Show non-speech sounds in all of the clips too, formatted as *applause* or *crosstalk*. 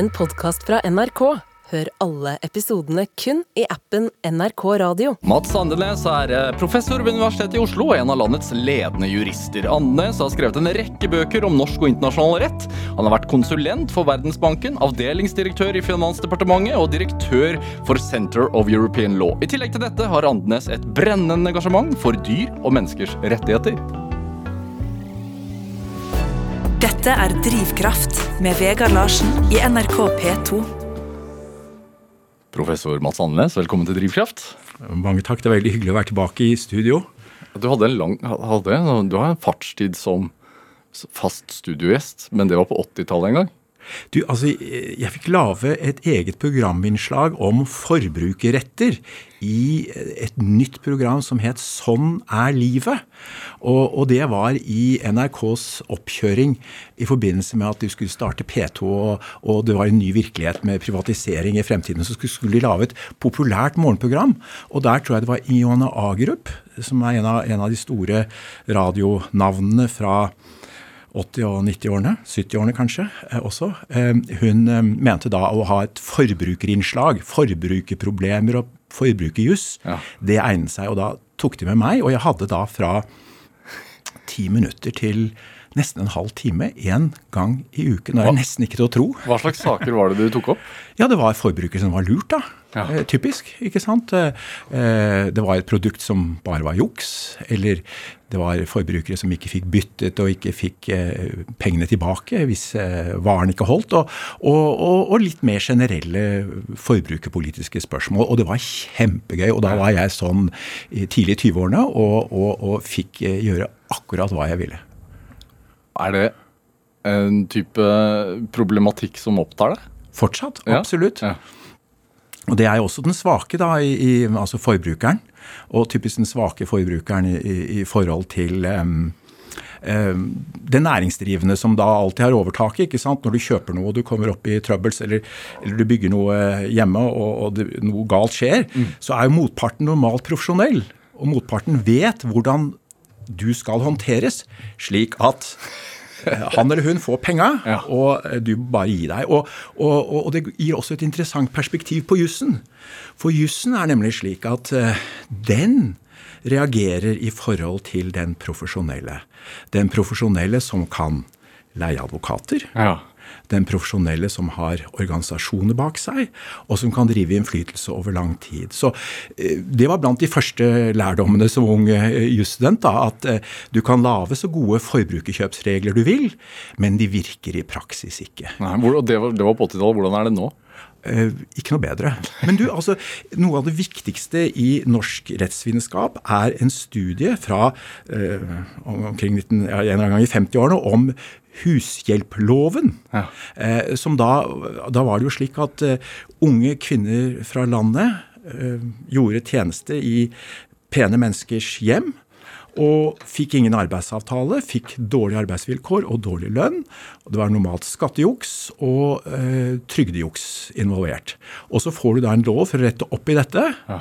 en podkast fra NRK. Hør alle episodene kun i appen NRK Radio. Mats Andenes er eh, professor ved Universitetet i Oslo og en av landets ledende jurister. Andenes har skrevet en rekke bøker om norsk og internasjonal rett. Han har vært konsulent for Verdensbanken, avdelingsdirektør i Finansdepartementet og direktør for Center of European Law. I tillegg til dette har Andenes et brennende engasjement for dyr og menneskers rettigheter. Dette er Drivkraft med Vegard Larsen i NRK P2. Professor Mats Andenes, velkommen til Drivkraft. Mange takk. Det er veldig hyggelig å være tilbake i studio. Du hadde en lang, hadde, du har en fartstid som fast studiogjest, men det var på 80-tallet en gang? Du, altså, Jeg fikk lage et eget programinnslag om forbrukerretter i et nytt program som het Sånn er livet. Og, og, det var i NRKs oppkjøring i forbindelse med at de skulle starte P2, og, og det var en ny virkelighet med privatisering i fremtiden. Så skulle, skulle de lage et populært morgenprogram. Og der tror jeg det var Iona Agerup, som er en av, en av de store radionavnene fra 80- og 90-årene, 70-årene kanskje eh, også. Eh, hun eh, mente da å ha et forbrukerinnslag, forbrukerproblemer og forbrukerjuss, ja. det egnet seg. Og da tok de med meg, og jeg hadde da fra ti minutter til nesten en halv time én gang i uken. Det er nesten ikke til å tro. Hva slags saker var det du tok opp? *laughs* Ja, Det var forbrukere som var lurt, da. Ja. Eh, typisk, ikke sant. Eh, det var et produkt som bare var juks. Eller det var forbrukere som ikke fikk byttet og ikke fikk eh, pengene tilbake hvis varen ikke holdt. Og, og, og litt mer generelle forbrukerpolitiske spørsmål. Og det var kjempegøy. Og da var jeg sånn tidlig i 20-årene og, og fikk gjøre akkurat hva jeg ville. Er det en type problematikk som opptar deg? Fortsatt, absolutt. Ja. Ja. Og Det er jo også den svake, da, i, i, altså forbrukeren. Og typisk den svake forbrukeren i, i forhold til um, um, næringsdrivende som da alltid har overtaket. ikke sant? Når du kjøper noe og du kommer opp i trøbbels, eller, eller du bygger noe hjemme og, og det, noe galt skjer, mm. så er jo motparten normalt profesjonell. Og motparten vet hvordan du skal håndteres, slik at *laughs* han eller hun får penga, ja. og du bare gir deg. Og, og, og, det gir også et interessant perspektiv på jussen. For jussen er nemlig slik at uh, den reagerer i forhold til den profesjonelle. Den profesjonelle som kan leie advokater. Ja den profesjonelle som har organisasjoner bak seg, og som kan drive innflytelse over lang tid. Så eh, Det var blant de første lærdommene som ung eh, jusstudent. At eh, du kan lage så gode forbrukerkjøpsregler du vil, men de virker i praksis ikke. Nei, det var, det var på 80-tallet. Hvordan er det nå? Eh, ikke noe bedre. Men du, altså, noe av det viktigste i norsk rettsvitenskap er en studie fra eh, omkring 19, ja, en gang i 50-årene om hushjelploven. Ja. Eh, som da, da var det jo slik at unge kvinner fra landet gjorde tjeneste i pene menneskers hjem og fikk ingen arbeidsavtale, fikk dårlige arbeidsvilkår og dårlig lønn. Det var normalt skattejuks og eh, trygdejuks involvert. Og så får du da en lov for å rette opp i dette. Ja.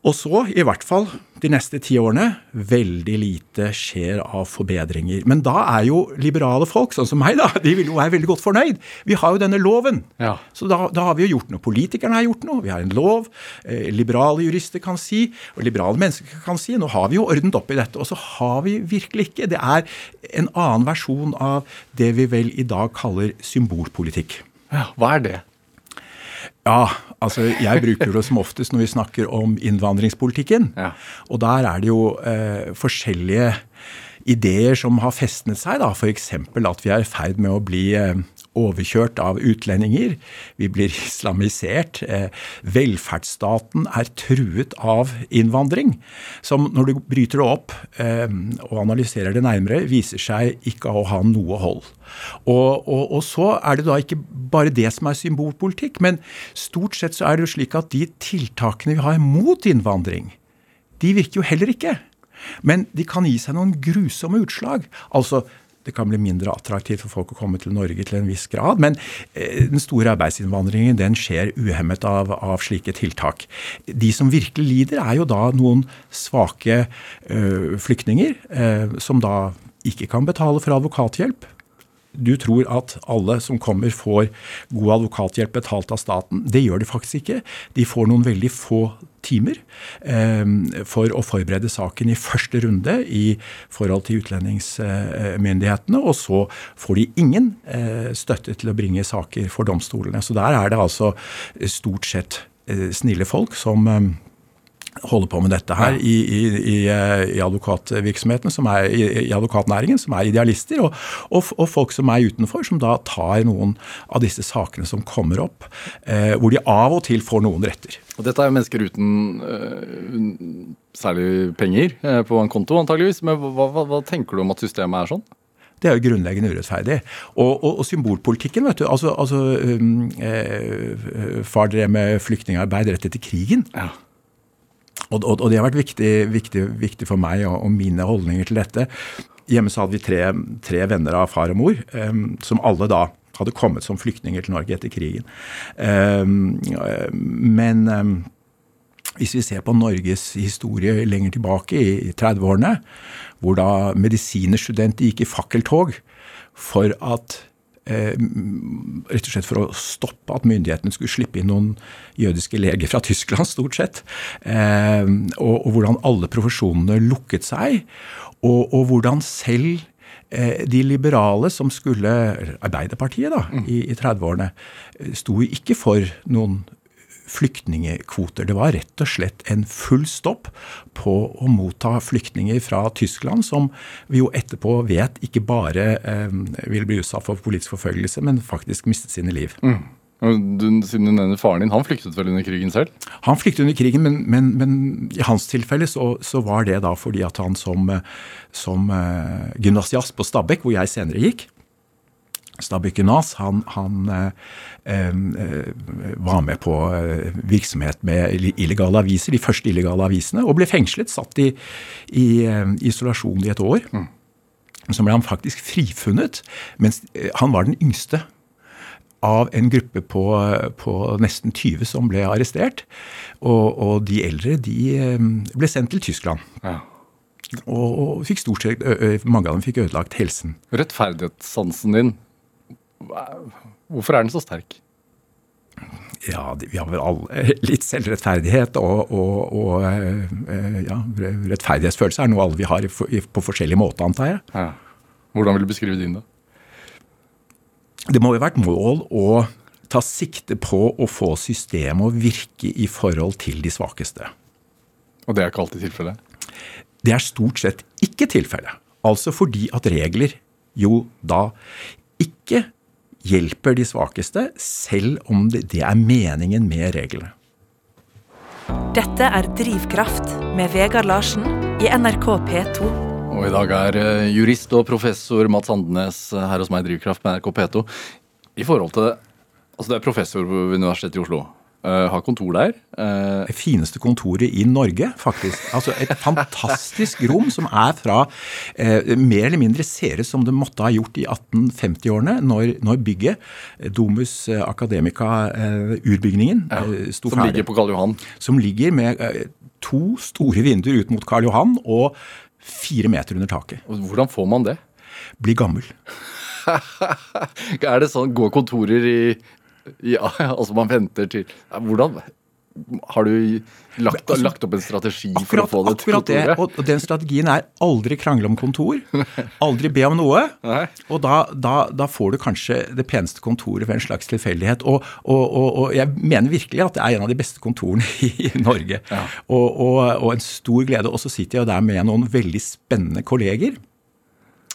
Og så, i hvert fall de neste ti årene, veldig lite skjer av forbedringer. Men da er jo liberale folk, sånn som meg, da, de vil jo være veldig godt fornøyd. Vi har jo denne loven. Ja. Så da, da, har vi jo gjort noe. Politikerne har gjort noe. Vi har en lov. Eh, liberale jurister kan si, og liberale mennesker kan si. Nå har vi jo ordnet opp i dette. Og så har vi virkelig ikke. Det er en annen versjon av det vi vel i dag kaller symbolpolitikk. Ja, Hva er det? Ja, altså jeg bruker det som oftest når vi snakker om innvandringspolitikken. Ja. Og der er det jo eh, forskjellige ideer som har festnet seg. da, F.eks. at vi er i ferd med å bli eh, overkjørt av utlendinger. Vi blir islamisert. Eh, velferdsstaten er truet av innvandring. Som når du bryter det opp eh, og analyserer det nærmere, viser seg ikke å ha noe hold. Og, og, og, så er det da ikke bare det som er symbolpolitikk, men stort sett så er det jo slik at de tiltakene vi har mot innvandring, de virker jo heller ikke. Men de kan gi seg noen grusomme utslag. Altså, det kan bli mindre attraktivt for folk å komme til Norge til en viss grad. Men eh, den store arbeidsinnvandringen den skjer uhemmet av, av, slike tiltak. De som virkelig lider, er jo da noen svake ø, flyktninger, ø, som da ikke kan betale for advokathjelp. Du tror at alle som kommer får god advokathjelp betalt av staten. Det gjør de faktisk ikke. De får noen veldig få timer eh, for å forberede saken i første runde i forhold til utlendingsmyndighetene. Og så får de ingen eh, støtte til å bringe saker for domstolene. Så der er det altså stort sett eh, snille folk som eh, holder på med dette her i, i, i, eh, i advokatvirksomheten, som er, i, advokatnæringen, som er idealister, og, og, og, folk som er utenfor, som da tar noen av disse sakene som kommer opp, eh, hvor de av og til får noen retter. Og Dette er jo mennesker uten øh, særlig penger øh, på en konto, antageligvis. Men hva, hva, hva tenker du om at systemet er sånn? Det er jo grunnleggende urettferdig. Og, og, og symbolpolitikken, vet du. Altså, altså um, eh, Far drev med flyktningarbeid rett etter krigen. Ja. Og, og, og, det har vært viktig, viktig, viktig for meg og, og, mine holdninger til dette. Hjemme så hadde vi tre, tre venner av far og mor, um, som alle da hadde kommet som flyktninger til Norge etter krigen. Um, men um, hvis vi ser på Norges historie lenger tilbake, i 30-årene, hvor da medisinerstudenter gikk i fakkeltog for at Eh, rett og slett for å stoppe at myndighetene skulle slippe inn noen jødiske leger fra *laughs* Tyskland, stort sett. Eh, og, og hvordan alle profesjonene lukket seg. Og, og hvordan selv eh, de liberale som skulle Arbeiderpartiet da, mm. i, i 30-årene sto ikke for noen flyktningekvoter. Det var rett og slett en full stopp på å motta flyktninger fra Tyskland, som vi jo etterpå vet ikke bare eh, vil bli utsatt for politisk forfølgelse, men faktisk mistet sine liv. Mm. Du, siden du nevner faren din, Han flyktet vel under krigen selv? Han flyktet under krigen, men, men, men i hans tilfelle så, så, var det da fordi at han som, som uh, gymnasiast på Stabekk, hvor jeg senere gikk, Stabæk Nas han, han eh, eh, var med på eh, virksomhet med illegale aviser, de første illegale avisene, og ble fengslet, satt i, i eh, isolasjon i et år. Mm. Så ble han faktisk frifunnet, mens han var den yngste av en gruppe på, på nesten 20 som ble arrestert. Og, og de eldre de ble sendt til Tyskland. Ja. Og, og, fikk stort sett, mange av dem fikk ødelagt helsen. Rettferdighetssansen din Hvorfor er den så sterk? Ja, vi har vel alle litt selvrettferdighet og, og, og eh, ja, rettferdighetsfølelse er noe alle vi har på forskjellig måte, antar jeg. Ja. Hvordan vil du beskrive din, da? Det må jo være et mål å ta sikte på å få systemet å virke i forhold til de svakeste. Og det er ikke alltid tilfellet? Det er stort sett ikke tilfellet. Altså fordi at regler jo da ikke hjelper de svakeste, selv om det, det er meningen med reglene. Dette er Drivkraft med Vegard Larsen i NRK P2. Og I dag er eh, jurist og professor Mats Andenes eh, her hos meg i Drivkraft med NRK P2. I forhold til det, altså Det er professor ved Universitetet i Oslo. Uh, har kontor der. Uh, det fineste kontoret i Norge, faktisk. Altså Et fantastisk rom som er fra uh, Mer eller mindre ser ut som det måtte ha gjort i 1850-årene, når, når, bygget, Domus Academica, urbygningen, ja, sto ferdig. Som ligger på Karl Johan? Som ligger med to store vinduer ut mot Karl Johan og fire meter under taket. Hvordan får man det? Bli gammel. *laughs* er det sånn, Går kontorer i ja, *laughs* altså man venter til Hvordan har du lagt, altså, lagt, opp en strategi akkurat, for å få det til kontoret? Det, og den strategien er aldri krangle om kontor. *laughs* Aldri be om noe. Nei. Og da, da, da, får du kanskje det peneste kontoret ved en slags tilfeldighet. Og, og, og, og, jeg mener virkelig at det er en av de beste kontorene *laughs* i Norge. Ja. Og, en stor glede. Og så sitter jeg der med noen veldig spennende kolleger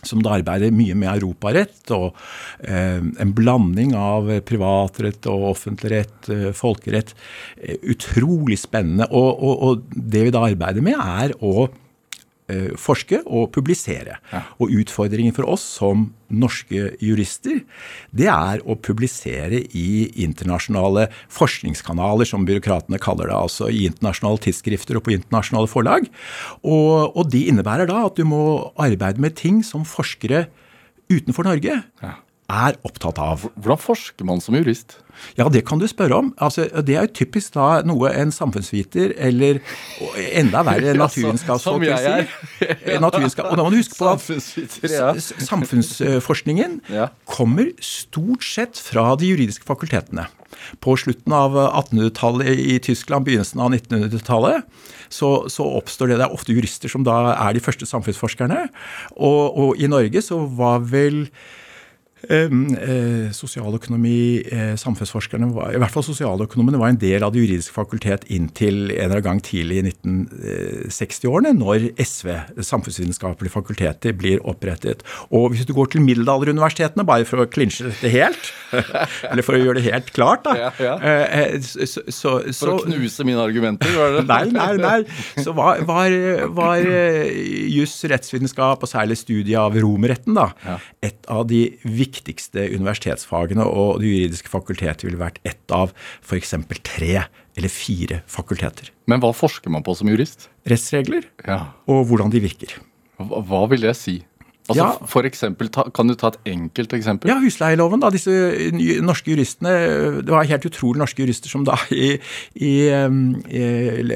som da arbeider mye med europarett og eh, en blanding av privatrett og offentlig rett, eh, folkerett. Eh, utrolig spennende. Og, og, og, det vi da arbeider med, er å forske og publisere. Ja. Og utfordringen for oss som norske jurister, det er å publisere i internasjonale forskningskanaler, som byråkratene kaller det. Altså i internasjonale tidsskrifter og på internasjonale forlag. Og, og det innebærer da at du må arbeide med ting som forskere utenfor Norge ja. Er opptatt av. Hvordan forsker man som jurist? Ja, det kan du spørre om. Altså, det er jo typisk da noe en samfunnsviter eller enda verre *laughs* naturvitenskapsfolk vil si. Naturenskap. Og da må du huske på at samfunnsforskningen kommer stort sett fra de juridiske fakultetene. På slutten av 1800-tallet i Tyskland, begynnelsen av 1900-tallet, så, så oppstår det. Det er ofte jurister som da er de første samfunnsforskerne. Og, og i Norge så var vel sosialøkonomi, eh, samfunnsforskerne, i hvert fall sosialøkonomene, var en del av det juridiske fakultet inntil en eller annen gang tidlig i 1960-årene, når SV, samfunnsvitenskapelige fakultetet, blir opprettet. Og hvis du går til middelalderuniversitetene, bare for å klinsje dette helt, *laughs* eller for å gjøre det helt klart, da, Ja, ja. eh, så, så, For å knuse mine argumenter, var det? *laughs* Nei, nei, nei. Så var, var, var eh, juss, rettsvitenskap og særlig studiet av romerretten da, et av de viktigste universitetsfagene, og det juridiske fakultet ville vært ett av f.eks. tre eller fire fakulteter. Men hva forsker man på som jurist? Rettsregler Ja. og hvordan de virker. Hva, vil det si? Altså, Ja. For eksempel, Kan du ta et enkelt eksempel? Ja, husleieloven, da. Disse norske juristene Det var helt utrolig norske jurister som da i, i, i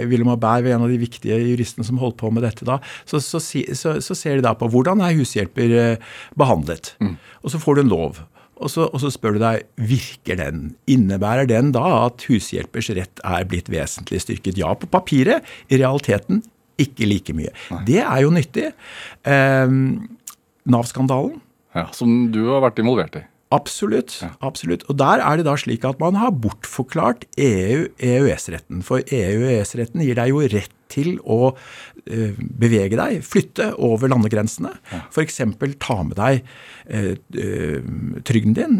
Wilhelm Aberg var en av de viktige juristene som holdt på med dette da. Så, så, så, så ser de da på hvordan er hushjelper behandlet. behandlet. Og så får du en lov. Og så, og så spør du deg virker den. Innebærer den da at hushjelpers rett er blitt vesentlig styrket? Ja, på papiret. I realiteten ikke like mye. Det er jo nyttig. Um, Nav-skandalen. Ja, Som du har vært involvert i? Absolutt. absolutt. Og der er det da slik at man har bortforklart EU-EØS-retten. For EU-EØS-retten gir deg jo rett til å eh, bevege deg, flytte over landegrensene. F.eks. ta med deg eh, eh, trygden din,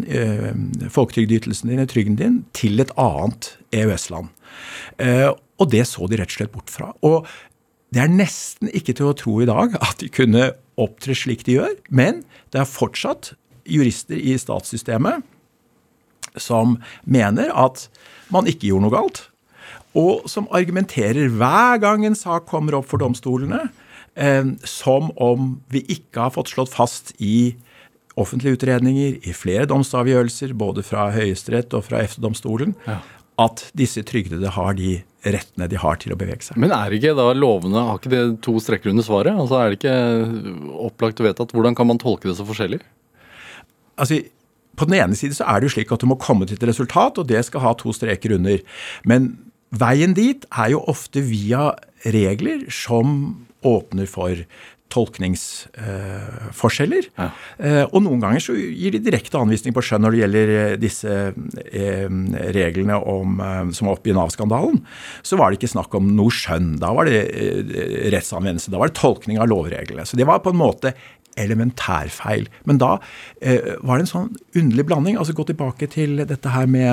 folketrygdytelsen din, trygden din, til et annet EØS-land. Og det så de rett og slett bort fra. Og det er nesten ikke til å tro i dag at de kunne opptre slik de gjør, men det er fortsatt jurister i statssystemet som mener at man ikke gjorde noe galt, og som argumenterer hver gang en sak kommer opp for domstolene, eh, som om vi ikke har fått slått fast i offentlige utredninger, i flere domsavgjørelser, både fra Høyesterett og fra EFTA-domstolen, at disse trygdede har de rettene de har til å bevege seg. Men er ikke da lovene Har ikke det to strekker under svaret? Altså Er det ikke opplagt og vedtatt? Hvordan kan man tolke det så forskjellig? altså, på den ene side så er det jo slik at du må komme til et resultat, og det skal ha to streker under. Men veien dit er jo ofte via regler som åpner for tolkningsforskjeller. Ja. Eh, og noen ganger så gir de direkte anvisning på skjønn når det gjelder eh, disse eh, reglene om, som var oppe i Nav-skandalen. Så var det ikke snakk om noe skjønn. Da var det rettsanvendelse. Da var det tolkning av lovreglene. Så det var på en måte elementærfeil. Men da var det en sånn underlig blanding. Altså gå tilbake til dette her med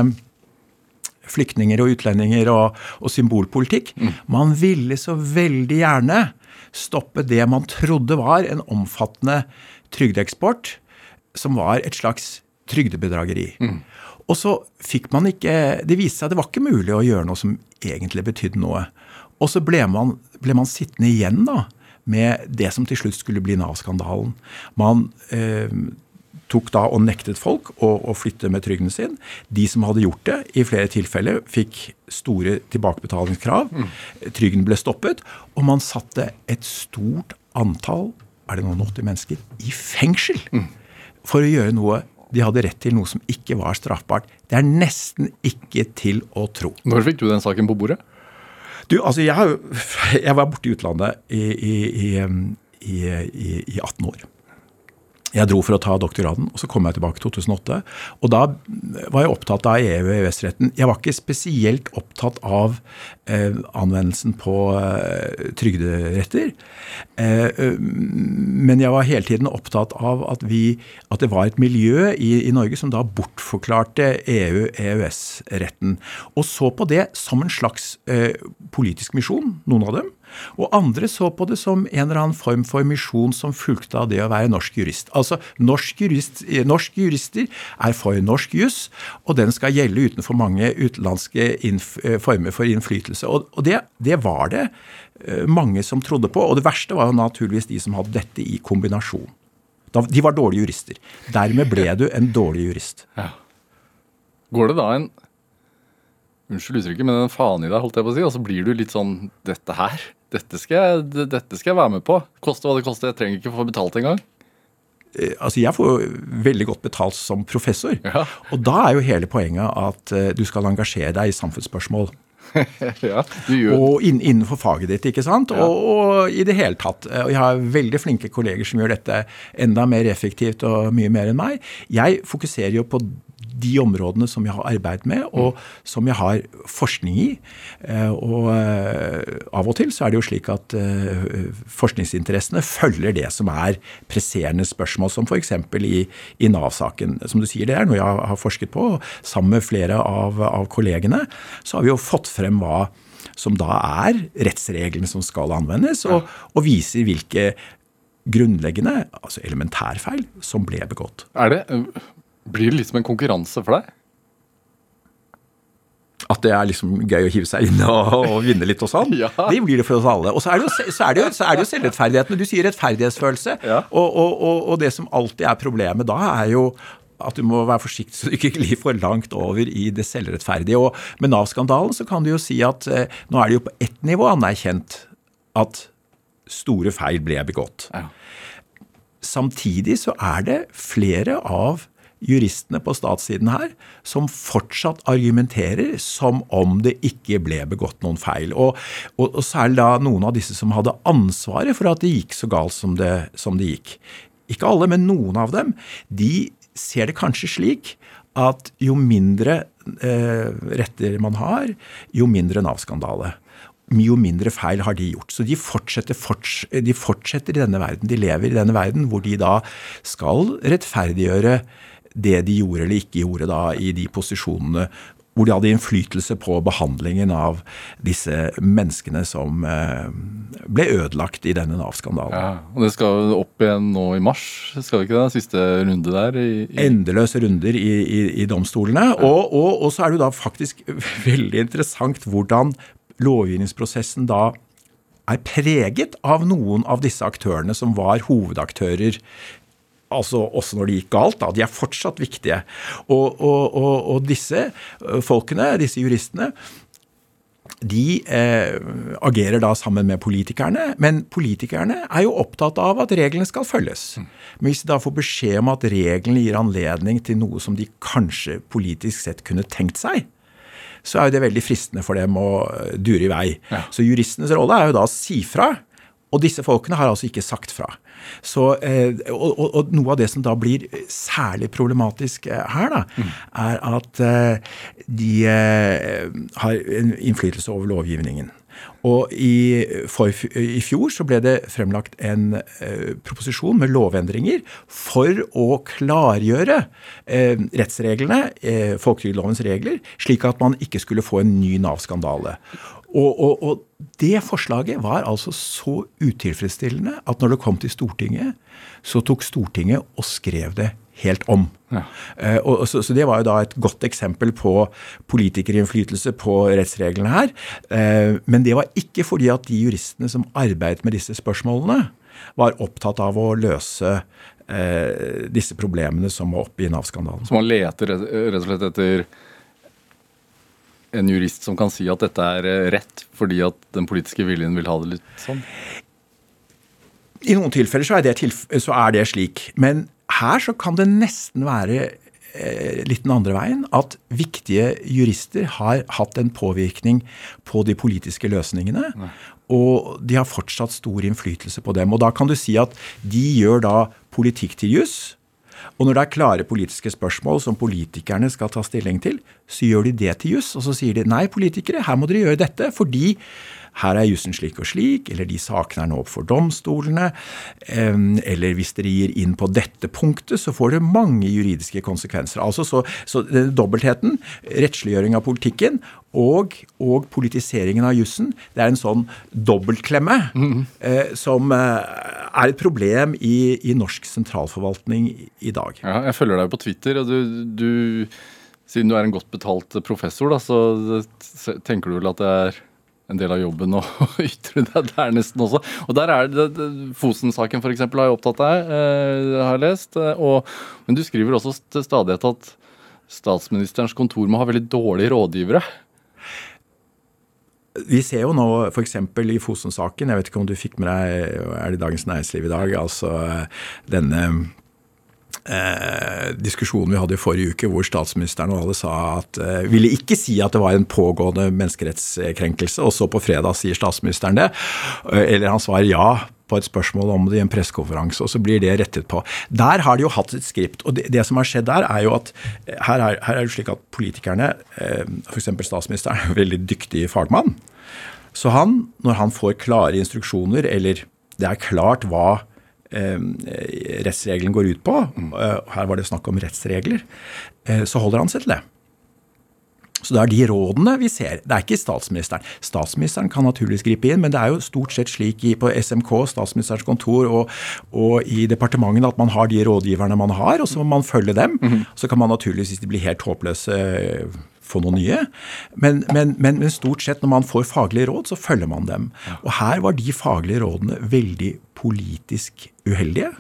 flyktninger og utlendinger og, og symbolpolitikk. Man ville så veldig gjerne stoppe det man trodde var en omfattende trygdeeksport, som var et slags trygdebedrageri. Og så fikk man ikke Det viste seg at det var ikke mulig å gjøre noe som egentlig betydde noe. Og så ble man, ble man sittende igjen da med det som til slutt skulle bli Nav-skandalen. Man eh, tok da og nektet folk å, å flytte med trygden sin. De som hadde gjort det, i flere tilfeller fikk store tilbakebetalingskrav. Trygden ble stoppet, og man satte et stort antall, er det noen 80 mennesker, i fengsel for å gjøre noe de hadde rett til, noe som ikke var straffbart. Det er nesten ikke til å tro. Når fikk du den saken på bordet? Du, altså jeg, jeg var borte i utlandet i, i, i, i, i, i 18 år. Jeg dro for å ta doktorgraden, og så kom jeg tilbake i 2008. Og da var jeg opptatt av EU- og EØS-retten. Jeg var ikke spesielt opptatt av eh, anvendelsen på eh, trygderetter. Eh, men jeg var hele tiden opptatt av at, vi, at det var et miljø i, i Norge som da bortforklarte EU-EØS-retten. Og så på det som en slags eh, politisk misjon, noen av dem. Og andre så på det som en eller annen form for misjon som fulgte av det å være norsk jurist. Altså, norsk jurist, eh, Norske jurister er for norsk juss, og den skal gjelde utenfor mange utenlandske eh, former for innflytelse. Og, og det, det var det eh, mange som trodde på. Og det verste var jo naturligvis de som hadde dette i kombinasjon. De var dårlige jurister. Dermed ble du en dårlig jurist. Ja. Går det da en Unnskyld uttrykket, men en faen i deg, holdt jeg på å si. Og så blir du litt sånn Dette her, dette skal jeg, dette skal jeg være med på. Koste hva det koster. Jeg trenger ikke få betalt engang. Eh, Altså, Jeg får veldig godt betalt som professor. Ja. Og da er jo hele poenget at eh, du skal engasjere deg i samfunnsspørsmål. *laughs* ja, Og inn, innenfor faget ditt, ikke sant? Og, og i det hele tatt. Eh, Og jeg har veldig flinke kolleger som gjør dette enda mer effektivt og mye mer enn meg. Jeg fokuserer jo på de områdene som jeg har arbeidet med, og som jeg har forskning i. Eh, Og eh, av og til så er det jo slik at eh, forskningsinteressene følger det som er presserende spørsmål, som f.eks. i, i Nav-saken. Som du sier, det er noe jeg har- har forsket på. Sammen med flere av, av kollegene så har vi jo fått frem hva som da er rettsreglene som skal anvendes, og, og viser hvilke grunnleggende, altså elementærfeil, som ble begått. Er det Blir det litt som en konkurranse for deg? At det er liksom gøy å hive seg inn og, og vinne litt og sånn. *laughs* Ja. Det blir det for oss alle. Og så er det jo, så er det jo, så er det jo selvrettferdigheten. Du sier rettferdighetsfølelse. Ja. Og, og, og, og det som alltid er problemet da, er jo at du må være forsiktig så du ikke glir for langt over i det selvrettferdige. Og med Nav-skandalen så kan du jo si at eh, nå er det jo på ett nivå anerkjent at store feil ble begått. Ja. Samtidig så er det flere av juristene på statssiden her som fortsatt argumenterer som om det ikke ble begått noen feil. Og, og, og særlig da noen av disse som hadde ansvaret for at det gikk så galt som det, som det gikk. Ikke alle, men noen av dem. De ser det kanskje slik at jo mindre eh, retter man har, jo mindre Nav-skandale. Jo mindre feil har de gjort. Så de fortsetter, forts de fortsetter i denne verden. De lever i denne verden hvor de da skal rettferdiggjøre det de gjorde eller ikke gjorde da i de posisjonene hvor de hadde innflytelse på behandlingen av disse menneskene som eh, ble ødelagt i denne Nav-skandalen. Ja, og det skal opp igjen nå i mars, skal det ikke det? Siste runde der? I, i, endeløse runder i, i, i domstolene. Og, og, og så er det jo da faktisk *laughs* veldig interessant hvordan lovgivningsprosessen da er preget av noen av disse aktørene som var hovedaktører. Altså også når det gikk galt. da, De er fortsatt viktige. Og, og, og, og disse folkene, disse juristene, de eh, agerer da sammen med politikerne, men politikerne er jo opptatt av at reglene skal følges. Men hvis de da får beskjed om at reglene gir anledning til noe som de kanskje politisk sett kunne tenkt seg, så er jo det veldig fristende for dem å eh, dure i vei. Ja. Så juristenes rolle er jo da å si fra, og disse folkene har altså ikke sagt fra. Så, eh, og, og, og noe av det som da blir særlig problematisk eh, her, da, er at eh, de har en innflytelse over lovgivningen. Og i, for, i fjor så ble det fremlagt en eh, proposisjon med lovendringer for å klargjøre eh, rettsreglene, eh, folketrygdlovens regler, slik at man ikke skulle få en ny Nav-skandale. Og, og, og det forslaget var altså så utilfredsstillende at når det kom til Stortinget, så tok Stortinget og skrev det helt om. Ja. Uh, og, så, så det var jo da et godt eksempel på politikerinnflytelse på rettsreglene her. Uh, men det var ikke fordi at de juristene som arbeidet med disse spørsmålene, var opptatt av å løse uh, disse problemene som var oppe i Nav-skandalen. Så man leter rett og slett etter en jurist som kan si at dette er eh, rett, fordi at den politiske viljen vil ha det litt sånn? I noen tilfeller så er, det tilf så er det slik. Men her så kan det nesten være eh, litt den andre veien. At viktige jurister har hatt en påvirkning på de politiske løsningene. Og de har fortsatt stor innflytelse på dem. Og da kan du si at de gjør da politikk til juss. Og når det er klare politiske spørsmål som politikerne skal ta stilling til, så gjør de det til juss. Og så sier de nei, politikere, her må dere gjøre dette fordi her er jussen slik og slik, eller de sakene er nå opp for domstolene. Eller hvis dere gir inn på dette punktet, så får det mange juridiske konsekvenser. Altså Så, så denne dobbeltheten, rettsliggjøring av politikken og, og politiseringen av jussen, det er en sånn dobbeltklemme eh, som eh, er et problem i, i norsk sentralforvaltning i dag. Ja, jeg følger deg på Twitter, og du, du Siden du er en godt betalt professor, da, så tenker du vel at det er en del av jobben å *laughs* ytre deg der nesten også. Og der er det, Fosen-saken f.eks. har jeg opptatt deg, eh, har jeg lest. Eh, og, men du skriver også til stadighet at statsministerens kontor må ha veldig dårlige rådgivere. Vi ser jo nå f.eks. i Fosen-saken, jeg vet ikke om du fikk med deg er det Dagens Næringsliv i dag, altså denne eh, diskusjonen vi hadde i forrige uke, hvor statsministeren og alle sa at eh, ville ikke si at det var en pågående menneskerettskrenkelse, og så på fredag sier statsministeren det. Eh, eller han svarer ja på et spørsmål om det i en pressekonferanse, og så blir det rettet på. Der har de jo hatt et skript. og det, det som har skjedd der, er jo at eh, her er, her er det slik at politikerne, eh, f.eks. statsministeren, er en veldig dyktig fagmann. Så han, når han får klare instruksjoner, eller det er klart hva rettsregelen går ut på, eh, her var det snakk om rettsregler, eh, så holder han seg til det. Så det er de rådene vi ser. Det er ikke statsministeren. Statsministeren kan naturligvis gripe inn, men det er jo stort sett slik på SMK, statsministerens kontor, og, og i departementene at man har de rådgiverne man har, og så må man følge dem. Mm -hmm. Så kan man naturligvis, hvis de blir helt håpløse, få noe nye. Men, men, men, men, stort sett når man får faglige råd, så følger man dem. Og her var de faglige rådene veldig politisk uheldige.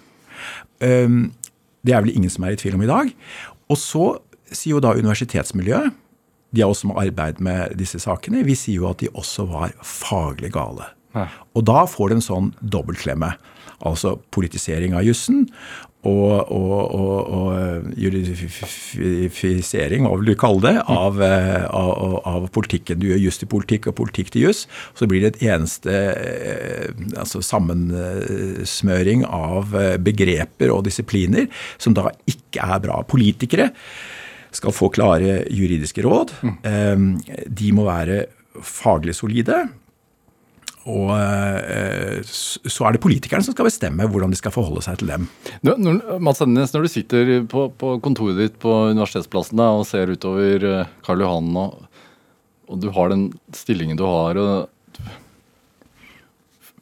Det er vel ingen som er i tvil om i dag. Og så sier jo da universitetsmiljøet, de av oss som har arbeidet med disse sakene, vi sier jo at de også var faglig gale. Og da får det en sånn dobbeltklemme. Altså politisering av jussen og, og, og, og eh, juridifisering, hva vil du kalle det, av, eh, av, av, politikken. Du gjør juss til politikk og politikk til juss. Så blir det et eneste eh, altså sammensmøring av begreper og disipliner som da ikke er bra. Politikere skal få klare juridiske råd. Mm. De må være faglig solide. Og eh, så er det politikerne som skal bestemme hvordan de skal forholde seg til dem. Når, Mats Ennes, når du sitter på, på, kontoret ditt på Universitetsplassen da, og ser utover eh, Karl Johan, og, og, du har den stillingen du har og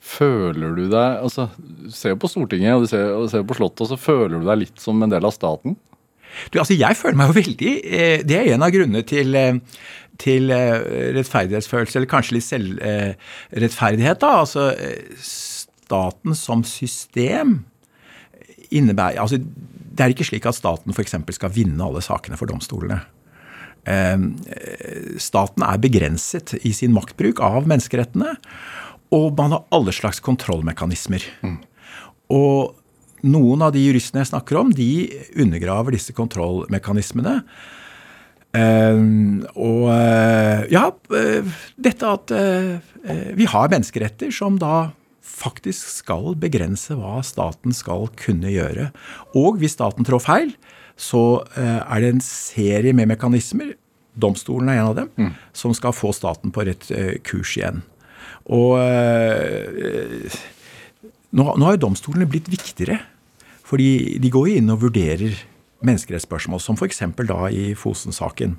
Føler du deg altså, Du ser på Stortinget og du ser, og du ser på Slottet, og så føler du deg litt som en del av staten? Du, altså Jeg føler meg jo veldig eh, Det er en av grunnene til til eh, rettferdighetsfølelse, eller kanskje litt selvrettferdighet. da, altså Staten som system innebærer altså Det er ikke slik at staten f.eks. skal vinne alle sakene for domstolene. Eh, staten er begrenset i sin maktbruk av menneskerettene, og man har alle slags kontrollmekanismer. Mm. Og noen av de juristene jeg snakker om, de undergraver disse kontrollmekanismene og uh, ja, uh, dette at vi har menneskeretter som da faktisk skal begrense hva staten skal kunne gjøre. Og hvis staten trår feil, så er det en serie med mekanismer, domstolen er en av dem, mm. som skal få staten på rett kurs igjen. Og nå, nå har jo domstolene blitt viktigere. Fordi de går jo inn og vurderer menneskerettsspørsmål, som f.eks. da i Fosen-saken.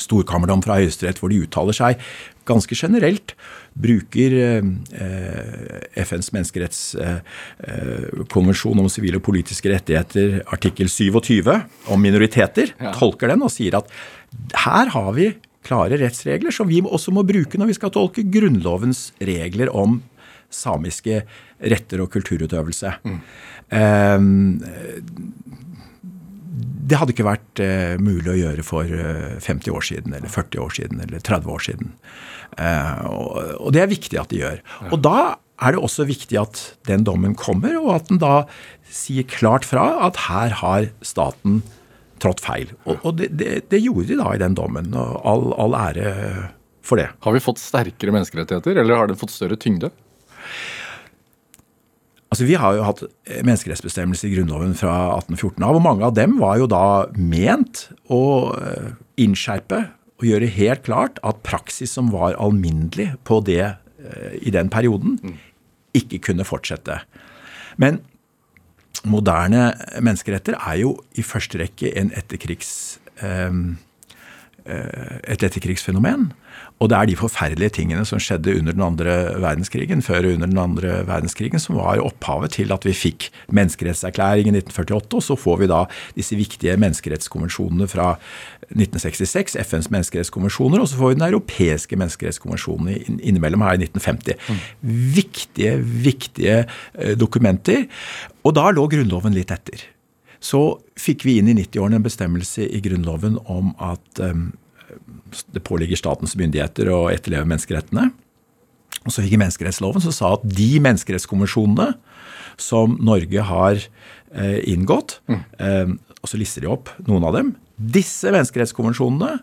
Storkammerdom fra Høyesterett, hvor de uttaler seg ganske generelt. Bruker eh, FNs menneskerettskonvensjon eh, om sivile og politiske rettigheter, artikkel 27, om minoriteter, ja. tolker den og sier at her har vi klare rettsregler som vi også må bruke når vi skal tolke Grunnlovens regler om samiske retter og kulturutøvelse. Mm. Eh, det hadde ikke vært eh, mulig å gjøre for uh, eh, 50 år siden, eller 40 år siden, eller 30 år siden. Eh, og, og, det er viktig at de gjør. Og da er det også viktig at den dommen kommer, og at den da sier klart fra at her har staten trådt feil. Og, og det, det, det, gjorde de da i den dommen, og all, all ære for det. Har vi fått sterkere menneskerettigheter, eller har den fått større tyngde? Altså, Vi har jo hatt menneskerettsbestemmelser i Grunnloven fra 1814 av, og mange av dem var jo da ment å eh, innskjerpe og gjøre helt klart at praksis som var alminnelig på det eh, i den perioden, mm. ikke kunne fortsette. Men moderne menneskeretter er jo i første rekke en etterkrigs... Eh, et etterkrigsfenomen. Og det er de forferdelige tingene som skjedde under den andre verdenskrigen, før og under den andre verdenskrigen, som var opphavet til at vi fikk menneskerettserklæringen i 1948, og så får vi da disse viktige menneskerettskonvensjonene fra 1966, FNs menneskerettskonvensjoner, og så får vi den europeiske menneskerettskonvensjonen innimellom her i 1950. Mm. Viktige, viktige dokumenter. Og da lå Grunnloven litt etter. Så fikk vi inn i 90-årene en bestemmelse i Grunnloven om at um, det påligger statens myndigheter å etterleve menneskerettene. Og så fikk vi menneskerettsloven som sa at de menneskerettskonvensjonene som Norge har eh, inngått, mm. eh, og så lister de opp noen av dem Disse menneskerettskonvensjonene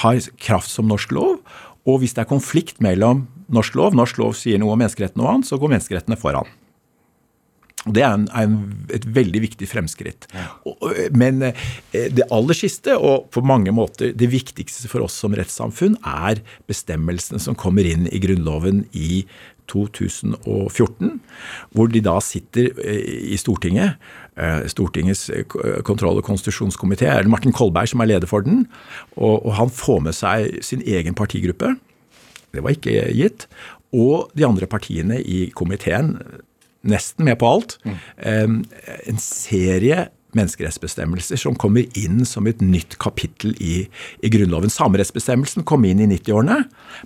har kraft som norsk lov. Og hvis det er konflikt mellom norsk lov, norsk lov sier noe om menneskerettene og annet, så går menneskerettene foran. Det er, en, er en, et veldig viktig fremskritt. Ja. Men eh, det aller siste, og på mange måter det viktigste for oss som rettssamfunn, er bestemmelsene som kommer inn i Grunnloven i 2014, hvor de da sitter eh, i Stortinget. Eh, Stortingets kontroll- og konstitusjonskomité er Martin Kolberg som er leder for den. Og, og han får med seg sin egen partigruppe. Det var ikke gitt. Og de andre partiene i komiteen nesten med på alt. Mm. En serie menneskerettsbestemmelser som kommer inn som et nytt kapittel i, i Grunnloven. Samerettsbestemmelsen kom inn i 90-årene,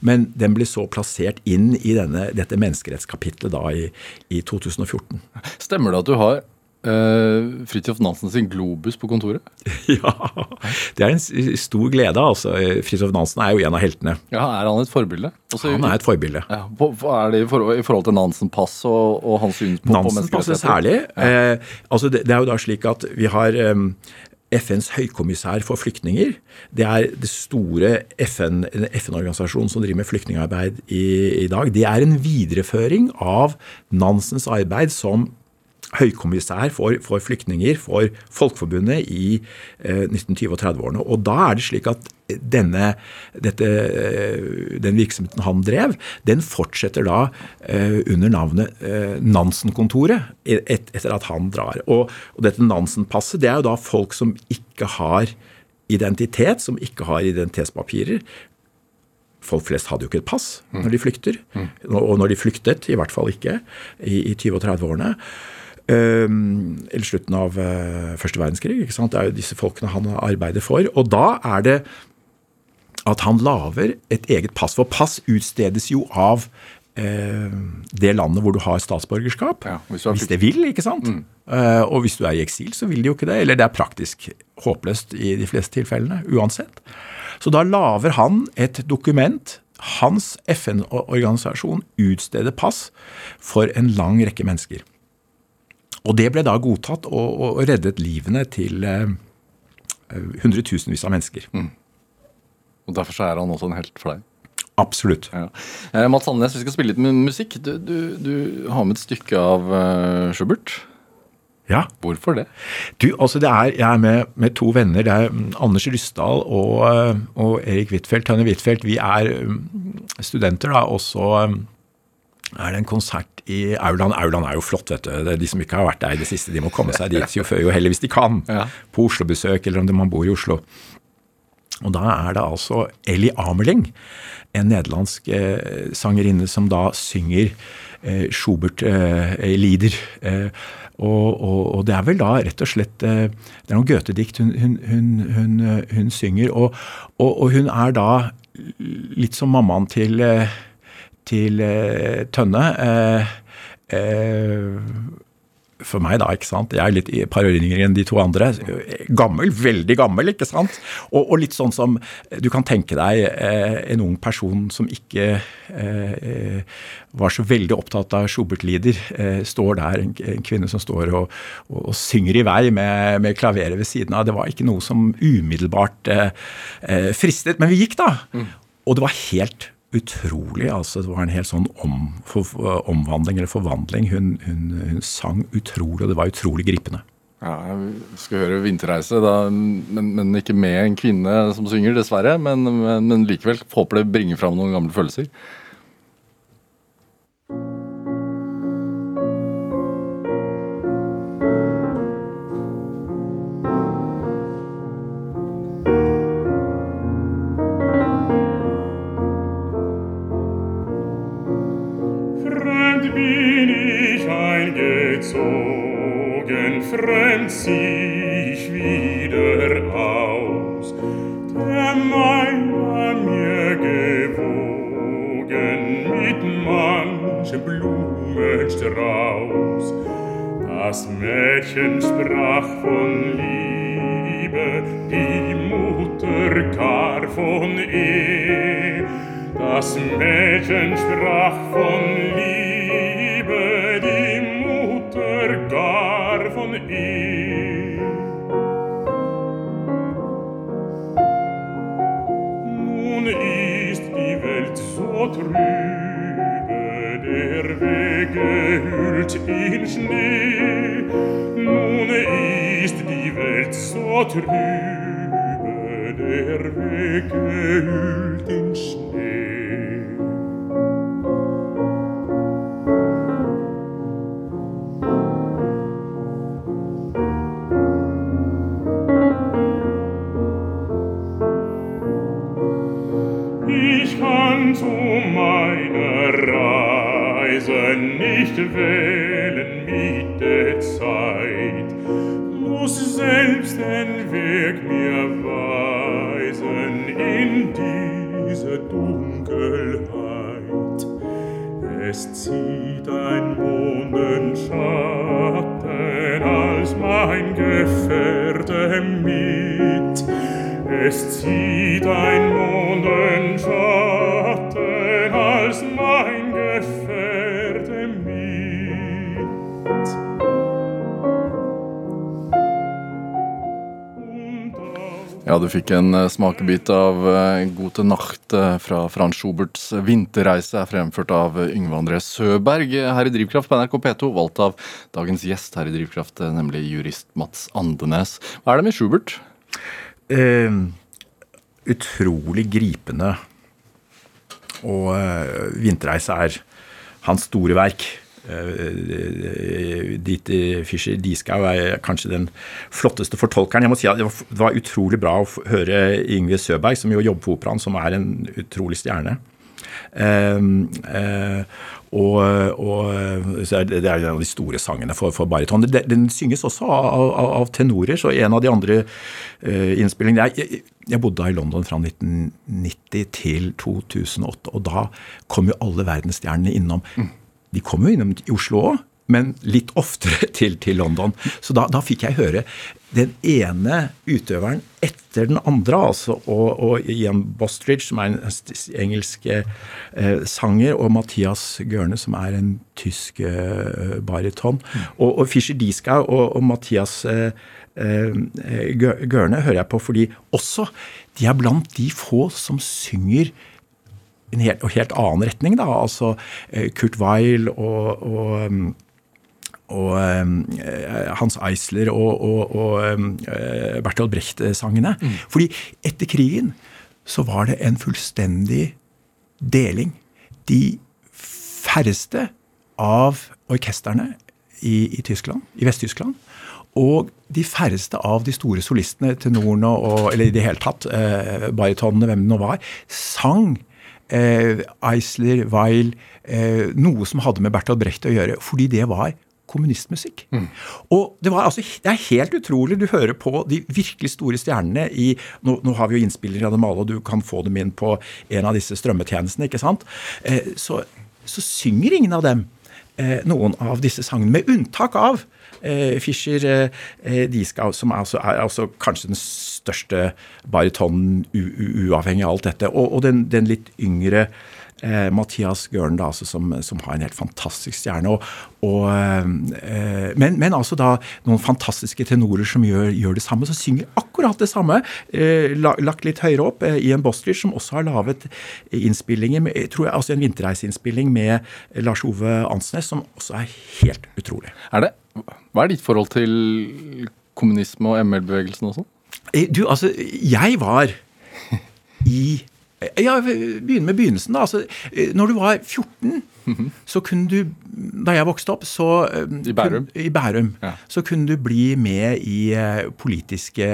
men den ble så plassert inn i denne, dette menneskerettskapitlet da i, i 2014. Stemmer det at du har Uh, Fridtjof Nansen sin globus på kontoret? *laughs* ja, det er en stor glede. altså. Fridtjof Nansen er jo en av heltene. Ja, Er han et forbilde? Også, han er et forbilde. Ja, hva er det i forhold, i forhold til Nansen-pass og, og, hans syn på, Nansen-passet særlig. Ja. Uh, altså det, det, er jo da slik at vi har um, FNs høykommissær for flyktninger. Det er det store FN-organisasjonen FN som driver med flyktningarbeid i, i, dag. Det er en videreføring av Nansens arbeid som høykommissær for, for, flyktninger for Folkeforbundet i eh, 1920- og 30-årene. Og da er det slik at denne, dette, eh, den virksomheten han drev, den fortsetter da eh, under navnet eh, Nansen-kontoret et, etter at han drar. Og, og dette Nansen-passet det er jo da folk som ikke har identitet, som ikke har identitetspapirer. Folk flest hadde jo ikke et pass når de flykter. Mm. Og når de flyktet, i hvert fall ikke i, i 20- og 30-årene. Ehm, eller slutten av uh, første verdenskrig. ikke sant? Det er jo disse folkene han arbeider for. Og da er det at han lager et eget pass. For pass utstedes jo av eh, det landet hvor du har statsborgerskap. Ja, hvis, hvis, det vil, ikke sant? Mm. Eh, og hvis du er i eksil, så vil de jo ikke det. Eller det er praktisk håpløst i de fleste tilfellene. Uansett. Så da lager han et dokument hans FN-organisasjon utsteder pass for en lang rekke mennesker. Og det ble da godtatt og, og reddet livene til eh, hundretusenvis av mennesker. Mm. Og Derfor så er han også en helt for deg? Absolutt. Ja. Eh, Mats Sandnes, vi skal spille litt med musikk. Du, du, du har med et stykke av uh, Schubert. Ja. Hvorfor det? Du, altså det er, Jeg er med, med to venner. Det er mm, Anders Ryssdal og, eh, og Erik Huitfeldt. Tønne Huitfeldt. Vi er um, studenter, da. Og så um, er det en konsert i Auland. Auland er jo flott, vet du. Det de som ikke har vært der i det siste, de må komme seg dit jo før jo heller hvis de kan. Ja. På Oslo-besøk, eller om man bor i Oslo. Og da er det altså Ellie Ameling, en nederlandsk eh, sangerinne som da synger eh, Schubert-lieder. Eh, eh, og, og, og, det er vel da rett og slett eh, Det er noen Goethe-dikt hun, hun, hun, hun, synger. Og, og, hun er da litt som mammaen til eh, til eh, Tønne. Eh, eh, for meg, da. ikke sant? Jeg er litt et par år yngre enn de to andre. Gammel, veldig gammel, ikke sant? Og, og litt sånn som du kan tenke deg eh, en ung person som ikke eh, var så veldig opptatt av Schubert-lieder, eh, står der, en, en, kvinne som står og, og, og synger i vei med, med, klaveret ved siden av. Det var ikke noe som umiddelbart fristet. Men vi gikk, da. Mm. Og det var helt utrolig. altså Det var en helt sånn om, for, omvandling eller forvandling. Hun, hun, hun, sang utrolig, og det var utrolig gripende. Ja, Jeg skal høre 'Vinterreise', da, men, men, ikke med en kvinne som synger, dessverre. Men, men, men likevel håper det bringer fram noen gamle følelser. Fremd zieh ich wieder aus. Der Main war mir gewogen mit manchem Blumenstrauß. Das Mädchen sprach von Liebe, die Mutter gar von Ehe. Das Mädchen sprach von Liebe, mi Nun ist die Welt so trübe, der Weg gehüllt in Schnee. Nun ist die Welt so trübe, der Weg gehüllt Zu meiner Reise nicht wählen mit der Zeit, muss selbst den Weg mir weisen in diese Dunkelheit. Es zieht ein Mondenschatten als mein Gefährte mit. Es zieht ein Mondenschatten Ja, du fikk en eh, smakebit av eh, til nacht eh, fra Frans Schuberts vinterreise, fremført av Yngve André Søberg her i Drivkraft på NRK P2, valgt av dagens gjest her i Drivkraft, nemlig jurist Mats Andenes. Hva er det med Schubert? eh, utrolig gripende. Og eh, 'Vinterreise' er hans store verk. Uh, Dieter Fischer Dieskau er kanskje den flotteste fortolkeren. Jeg må si at Det var, utrolig bra å høre Yngve Søberg, som jo jobber på Operaen, som er en utrolig stjerne. Eh, eh, og, og det, er en av de store sangene for, for bariton. Den, synges også av, av, av tenorer, så en av de andre eh, innspillingene jeg, jeg, bodde i London fra 1990 til 2008, og da kom jo alle verdensstjernene innom. De kom jo innom i Oslo òg, men litt oftere *laughs* til, til London. Så da, da fikk jeg høre den ene utøveren etter den andre, altså, og, og Ian Bostridge, som er en engelsk eh, sanger, og Mathias Gørne, som er en tysk eh, bariton. Og, og Fischer Dieskau og, og Mathias eh, eh, Gørne hører jeg på fordi også de er blant de få som synger en helt, helt annen retning, da. Altså eh, Kurt Weil og, og um, og eh, Hans Eisler og, og, eh, Bertolt Brecht-sangene. Fordi etter krigen så var det en fullstendig deling. De færreste av orkestrene i, i Tyskland, i Vest-Tyskland, og de færreste av de store solistene, tenorene og Eller i det hele tatt, eh, baritonene, hvem det nå var, sang eh, Eisler, Weil, eh, noe som hadde med Bertolt Brecht å gjøre, fordi det var kommunistmusikk. Og det, var altså, det er helt utrolig. Du hører på de virkelig store stjernene i Nå, nå har vi jo innspillere av dem alle, og du kan få dem inn på en av disse strømmetjenestene, ikke sant? Eh, så, så synger ingen av dem eh, noen av disse sangene, med unntak av Fischer eh, Dieskau, som er, altså, er altså kanskje den største baritonen uavhengig av alt dette. Og, og den, den litt yngre eh, Mathias Gørn, da, altså, som, som har en helt fantastisk stjerne. Og, og, eh, men, men altså da noen fantastiske tenorer som gjør, gjør det samme, som synger akkurat det samme. Eh, lagt litt høyere opp. Eh, Ian bostler som også har laget innspillinger, med, tror jeg, altså en vinterreiseinnspilling med Lars Ove Ansnes, som også er helt utrolig. Er det, hva er ditt forhold til kommunisme og ML-bevegelsen også? Eh, Du, altså, jeg var i Ja, begynne med begynnelsen, da. Altså, eh, når du var 14, så kunne du Da jeg vokste opp, så eh, I Bærum? kun- I Bærum. Ja. Så kunne du bli med i politiske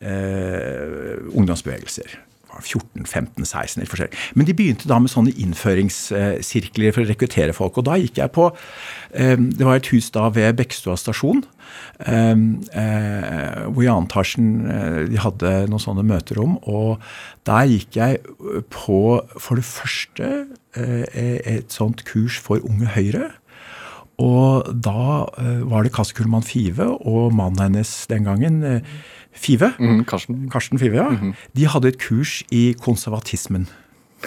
eh, ungdomsbevegelser. Det var 14, 15, 16 eller forskjellig. Men de begynte da med sånne innføringssirkler for å rekruttere folk. Og da gikk jeg på eh, Det var et hus da ved Bekkestua stasjon. Eh, eh, hvor i annen etasjen de hadde noen sånne møterom. Og der gikk jeg på for det første et sånt kurs for Unge Høyre. Og da var det Kasse Kullmann Five og mannen hennes den gangen Five. Mm, Karsten. Karsten Five, ja. Mm -hmm. De hadde et kurs i konservatismen.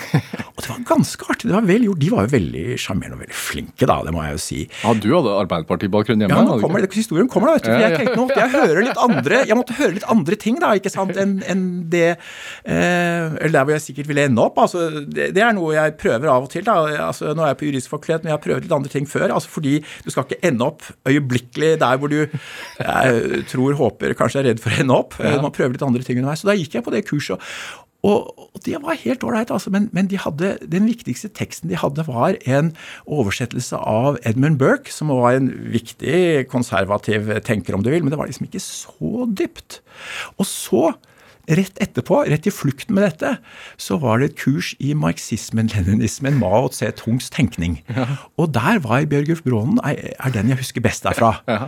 *laughs* og det var ganske artig. det var vel gjort. De var jo veldig sjarmerende og veldig flinke, da, det må jeg jo si. Ja, Du hadde Arbeiderparti-bakgrunn hjemme? Ja, nå kommer det, historien kommer da, vet du. For jeg tenkte nå, jeg hører litt andre, jeg måtte høre litt andre ting da, ikke sant, enn en det eh, Eller der hvor jeg sikkert ville ende opp. altså, det, det, er noe jeg prøver av og til. da, altså, Nå er jeg på juristfakultet, men jeg har prøvd litt andre ting før. altså Fordi du skal ikke ende opp øyeblikkelig der hvor du jeg tror, håper, kanskje er redd for å ende opp. Ja. Man prøver litt andre ting underveis. Så da gikk jeg på det kurset. Og, og det var helt ålreit, altså, men, men de hadde, den viktigste teksten de hadde, var en oversettelse av Edmund Burke, som var en viktig konservativ tenker, om du vil, men det var liksom ikke så dypt. Og så, rett etterpå, rett i flukten med dette, så var det et kurs i marxismen, leninismen, Mao Tse-tungs tenkning. Ja. Og der var Bjørgulf Brånen, er den jeg husker best derfra. Ja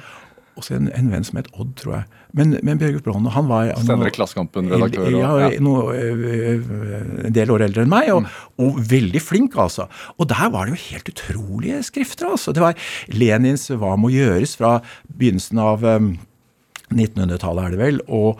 også en, en, venn som het Odd, tror jeg. Men, men Bjørgulf Brånen han var Senere Klassekampen-redaktør? Ja, ja. Noe, en del år eldre enn meg, og, mm. og, veldig flink, altså. Og der var det jo helt utrolige skrifter, altså. Det var Lenins 'Hva må gjøres' fra begynnelsen av um, 1900-tallet, er det vel, og,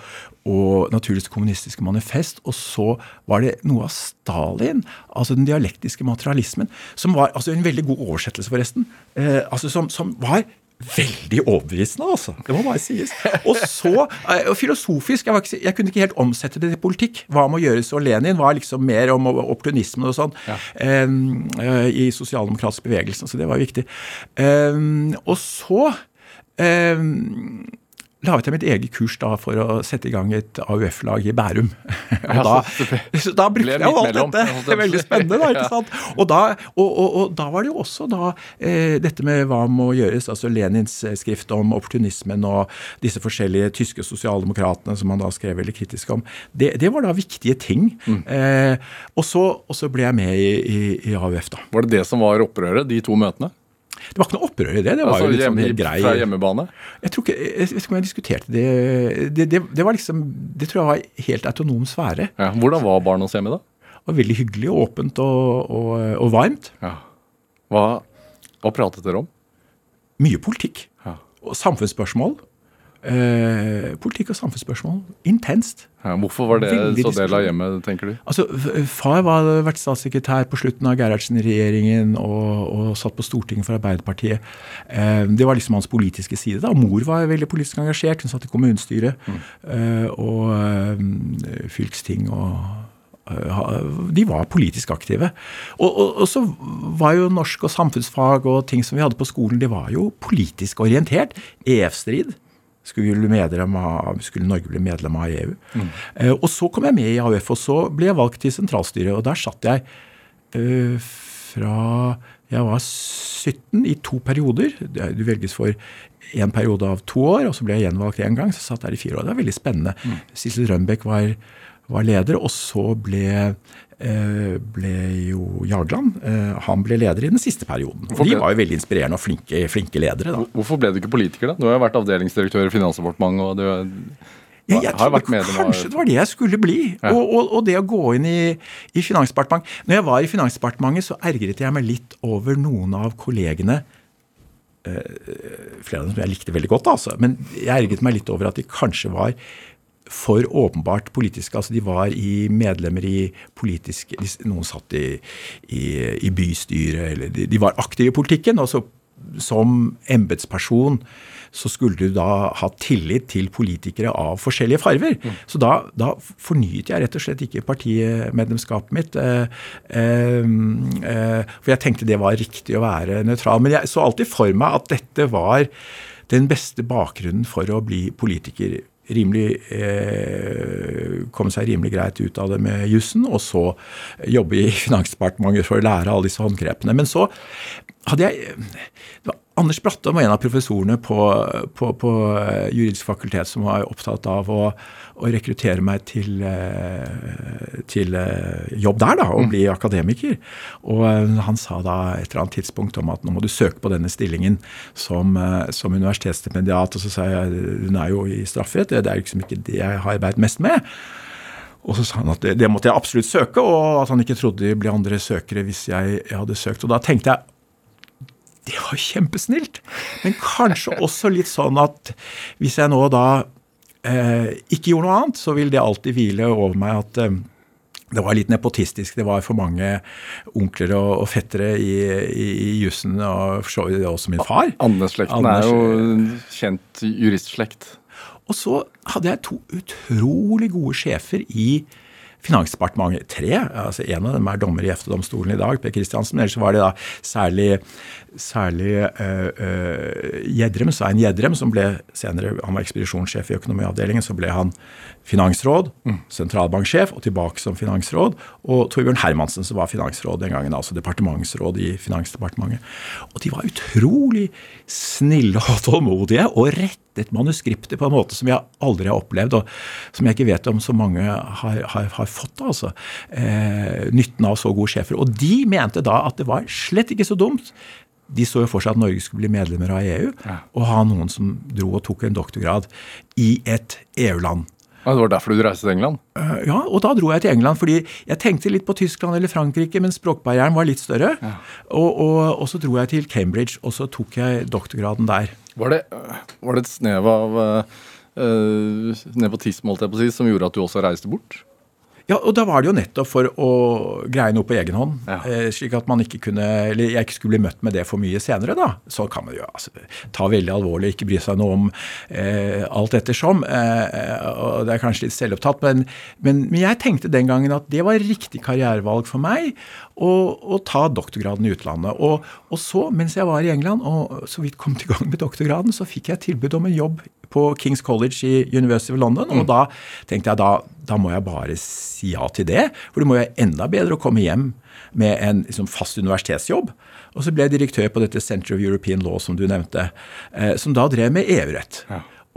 og Naturligvis kommunistiske manifest. Og så var det noe av Stalin, altså den dialektiske materialismen, som var altså en veldig god oversettelse, forresten, eh, altså som, som var veldig overbevisende, altså. Det må bare sies. Og så, eh, og filosofisk, jeg, ikke, jeg, kunne ikke helt omsette det til politikk. Hva må gjøres? Og Lenin var liksom mer om opportunismen og sånn ja. um, i sosialdemokratisk bevegelse, så det var viktig. Um, og så um, laget jeg mitt eget kurs da for å sette i gang et AUF-lag i Bærum. *laughs* og da, så *laughs* da brukte jeg jo alt dette. Det er veldig spennende, da. ikke sant? Og da, og, og, og da var det jo også da eh, dette med hva må gjøres, altså Lenins eh, skrift om opportunismen og disse forskjellige tyske sosialdemokratene som han da skrev veldig kritisk om. Det, det var da viktige ting. Mm. Eh, og, så, og, så, ble jeg med i, i, i AUF, da. Var det det som var opprøret, de to møtene? Det var ikke noe opprør i det. Det var altså, jo litt sånn helt grei Fra hjemmebane? Jeg tror ikke, jeg vet ikke om jeg diskuterte det. Det, det. det, var liksom, det tror jeg var helt autonom sfære. Ja, hvordan var barnas hjemme da? Det var veldig hyggelig, åpent og, og, og varmt. Ja. Hva, hva, pratet dere om? Mye politikk. Ja. Og samfunnsspørsmål. Eh, politikk og samfunnsspørsmål. Intenst. Ja, hvorfor var det Veldig så del av hjemmet, tenker du? Altså, Far var vært statssekretær på slutten av Gerhardsen-regjeringen og, og, satt på Stortinget for Arbeiderpartiet. Eh, det var liksom hans politiske side. da. Mor var veldig politisk engasjert. Hun satt i kommunestyret mm. eh, og fylksting og de var politisk aktive. Og, og, og, så var jo norsk og samfunnsfag og ting som vi hadde på skolen, det var jo politisk orientert. EF-strid skulle, av, skulle, Norge bli medlem av EU. Mm. Eh, og så kom jeg med i AUF, og så ble jeg valgt til sentralstyret. Og der satt jeg eh, fra jeg var 17 i to perioder. Du velges for en periode av to år, og så ble jeg gjenvalgt én gang. Så satt jeg der i fire år. Det var veldig spennende. Mm. Sissel Rønbeck var, var, leder, og så ble Eh, ble jo Jagland. Eh, han ble leder i den siste perioden. Og de var jo veldig inspirerende og flinke, flinke ledere. da. Hvorfor ble du ikke politiker, da? Du har jo vært avdelingsdirektør i Finansdepartementet. og du ja, jeg trodde kanskje det var det jeg skulle bli. Ja. Og, og, og, det å gå inn i, i Finansdepartementet. Når jeg var i Finansdepartementet, så ergret jeg meg litt over noen av kollegene. Eh, flere av dem som jeg likte veldig godt, altså. Men jeg ergret meg litt over at de kanskje var for åpenbart politiske. altså De var i medlemmer i politiske Noen satt i, i, i bystyret, eller de, de, var aktive i politikken. og så som embetsperson så skulle du da ha tillit til politikere av forskjellige farver. Mm. Så da, da, fornyet jeg rett og slett ikke partimedlemskapet mitt. Eh, eh, eh, for jeg tenkte det var riktig å være nøytral. Men jeg så alltid for meg at dette var den beste bakgrunnen for å bli politiker rimelig, eh, komme seg rimelig greit ut av det med jussen, og så jobbe i *laughs* Finansdepartementet for å lære alle disse håndgrepene. Men så hadde jeg Det var Anders Brattom var en av professorene på, på, på eh, juridisk fakultet som var opptatt av å, å rekruttere meg til, eh, til eh, jobb der, da, og bli akademiker. Og han sa da et eller annet tidspunkt om at nå må du søke på denne stillingen som, som universitetsstipendiat. Og så sa jeg hun er jo i strafferett, det er liksom ikke det jeg har arbeidet mest med. Og så sa han at det, det måtte jeg absolutt søke, og at han ikke trodde det ble andre søkere hvis jeg, jeg hadde søkt. Og da tenkte jeg det var kjempesnilt, men kanskje også litt sånn at hvis jeg nå da eh, ikke gjorde noe annet, så vil det alltid hvile over meg at eh, det var litt nepotistisk. Det var for mange onkler og, og fettere i, i, i jussen, og for så vidt også min far. Andeslekten er jo kjent juristslekt. Og så hadde jeg to utrolig gode sjefer i Finansdepartementet. Tre. altså En av dem er dommer i EFTA-domstolen i dag, Per Kristiansen. Men ellers var det da særlig særlig uh, uh, Gjedrem, Svein Gjedrem, som ble senere han var ekspedisjonssjef i økonomiavdelingen. Så ble han finansråd, sentralbanksjef og tilbake som finansråd. Og Torbjørn Hermansen, som var finansråd den gangen, altså departementsråd i Finansdepartementet. Og de var utrolig snille og *laughs* tålmodige og rettet manuskriptet på en måte som jeg aldri har opplevd, og som jeg ikke vet om så mange har, har, har fått. altså. Eh, nytten av så gode sjefer. Og de mente da at det var slett ikke så dumt. De så jo for seg at Norge skulle bli medlemmer av EU, og ha noen som dro og tok en doktorgrad i et EU-land. Ja, det var derfor du reiste til England? Eh, Ja, og da dro jeg til England, fordi jeg tenkte litt på Tyskland eller Frankrike, men språkbarrieren var litt større. Og, og, og så dro jeg til Cambridge, og så tok jeg doktorgraden der. Var det, var det et snev av uh, nepotisme holdt jeg på å si, som gjorde at du også reiste bort? Ja, og da var det jo nettopp for å greie noe på egen hånd. Ja. Eh, slik at man ikke kunne, eller jeg ikke skulle bli møtt med det for mye senere. da. Så kan man jo altså, ta veldig alvorlig, ikke bry seg noe om eh, alt ettersom. Eh, og Det er kanskje litt selvopptatt, men, men, men jeg tenkte den gangen at det var riktig karrierevalg for meg å, å ta doktorgraden i utlandet. Og, og så, mens jeg var i England og så vidt kom til gang med doktorgraden, så fikk jeg tilbud om en jobb på Kings College i University of London. Og da tenkte jeg da, da må jeg bare si ja til det. For det må jo være enda bedre å komme hjem med en liksom, fast universitetsjobb. Og så ble jeg direktør på dette Center of European Law, som du nevnte, eh, som da drev med EU-rett.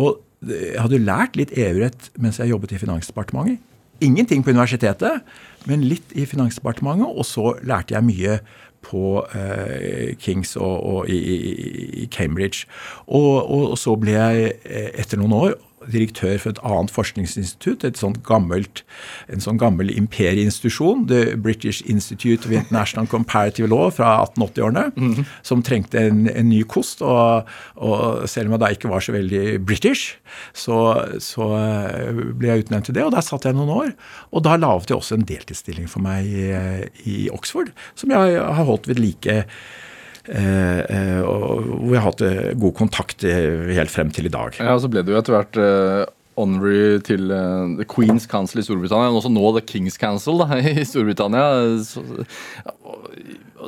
Og eh, jeg hadde lært litt EU-rett mens jeg jobbet i Finansdepartementet. Ingenting på universitetet, men litt i Finansdepartementet. Og så lærte jeg mye på eh, Kings og, og i, i, Cambridge. Og, og, og så ble jeg eh, etter noen år direktør for et annet forskningsinstitutt, et sånt gammelt, en sånn gammel imperieinstitusjon, The British Institute of International Comparative Law fra 1880-årene, som trengte en, en ny kost. Og, og selv om jeg da ikke var så veldig British, så, så eh, ble jeg utnevnt til det, og der satt jeg noen år. Og da laget jeg også en deltidsstilling for meg i, i Oxford, som jeg har holdt ved like. Eh, eh, og hvor jeg har hatt eh, god kontakt helt frem til i dag. Ja, så ble du jo etter hvert honorary til uh, The Queen's Council i Storbritannia, men også nå The King's Council da, *laughs* i Storbritannia. Så,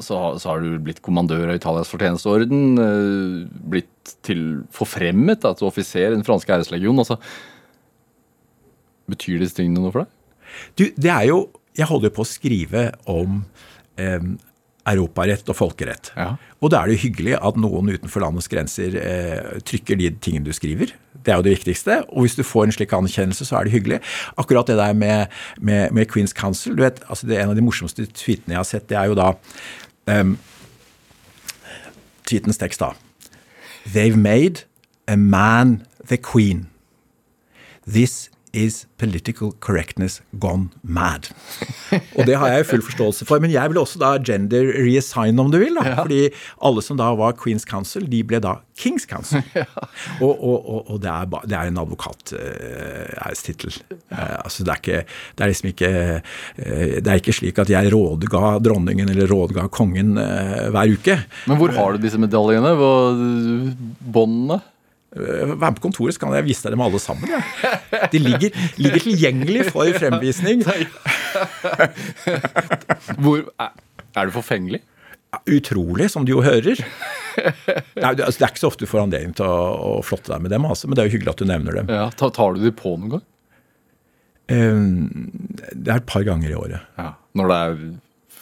så, har- så har du blitt kommandør av Italias fortjenesteorden, uh, blitt til forfremmet da, til offiser i den franske æreslegionen. Altså, betyr disse tingene noe for deg? Du, det er jo Jeg holder jo på å skrive om eh, europarett og folkerett. Ja. Og da er det jo hyggelig at noen utenfor landets grenser eh, trykker de tingene du skriver. Det er jo det viktigste. Og hvis du får en slik anerkjennelse, så er det hyggelig. Akkurat det der med, med, med Queen's Council, du vet, altså det er En av de morsomste tweetene jeg har sett, det er jo da um, Tweetens tekst, da. They've made a man the queen. This is political correctness gone mad. Og det har jeg jo full forståelse for. Men jeg vil også da gender reassign, om du vil. da, Fordi alle som da var Queen's Council, de ble da King's Council. *laughs* Og, og, og, og det, er ba, det er en advokatærestittel. uh, altså det er ikke Det er liksom ikke uh, Det er ikke slik at jeg rådga dronningen eller rådga kongen eh, hver uke. Men hvor har du disse medaljene? Båndene? Eh, Vær med på kontoret, så kan jeg vise deg dem alle sammen. Ja. De ligger, ligger tilgjengelig for fremvisning. *laughs* Hvor, er, du forfengelig? Utrolig, som du jo hører. Nei, det, altså, er ikke så ofte du får anledning til å, flotte deg med dem, altså, men det er jo hyggelig at du nevner dem. Ja, tar, du dem på noen gang? Eh, Det er et par ganger i året. Ja. Når det er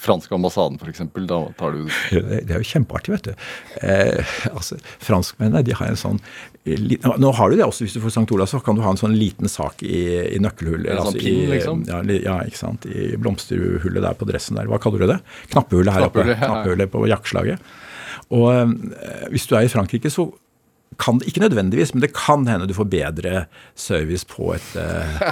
franske ambassaden f.eks. Da tar du *laughs* Det er jo kjempeartig, vet du. Eh, altså, Franskmennene de har en sånn Nå har du det også hvis du får St. Olavs, så kan du ha en sånn liten sak i, i nøkkelhullet. En sånn altså pinn, i, liksom? Ja, ja, ikke sant. I blomsterhullet der på dressen der. Hva kaller du det? Knappehullet her oppe. Knappehullet, ja. Knappehullet på jakkeslaget. Og eh, hvis du er i Frankrike, så kan det, ikke nødvendigvis, men det kan hende du får bedre service på et eh,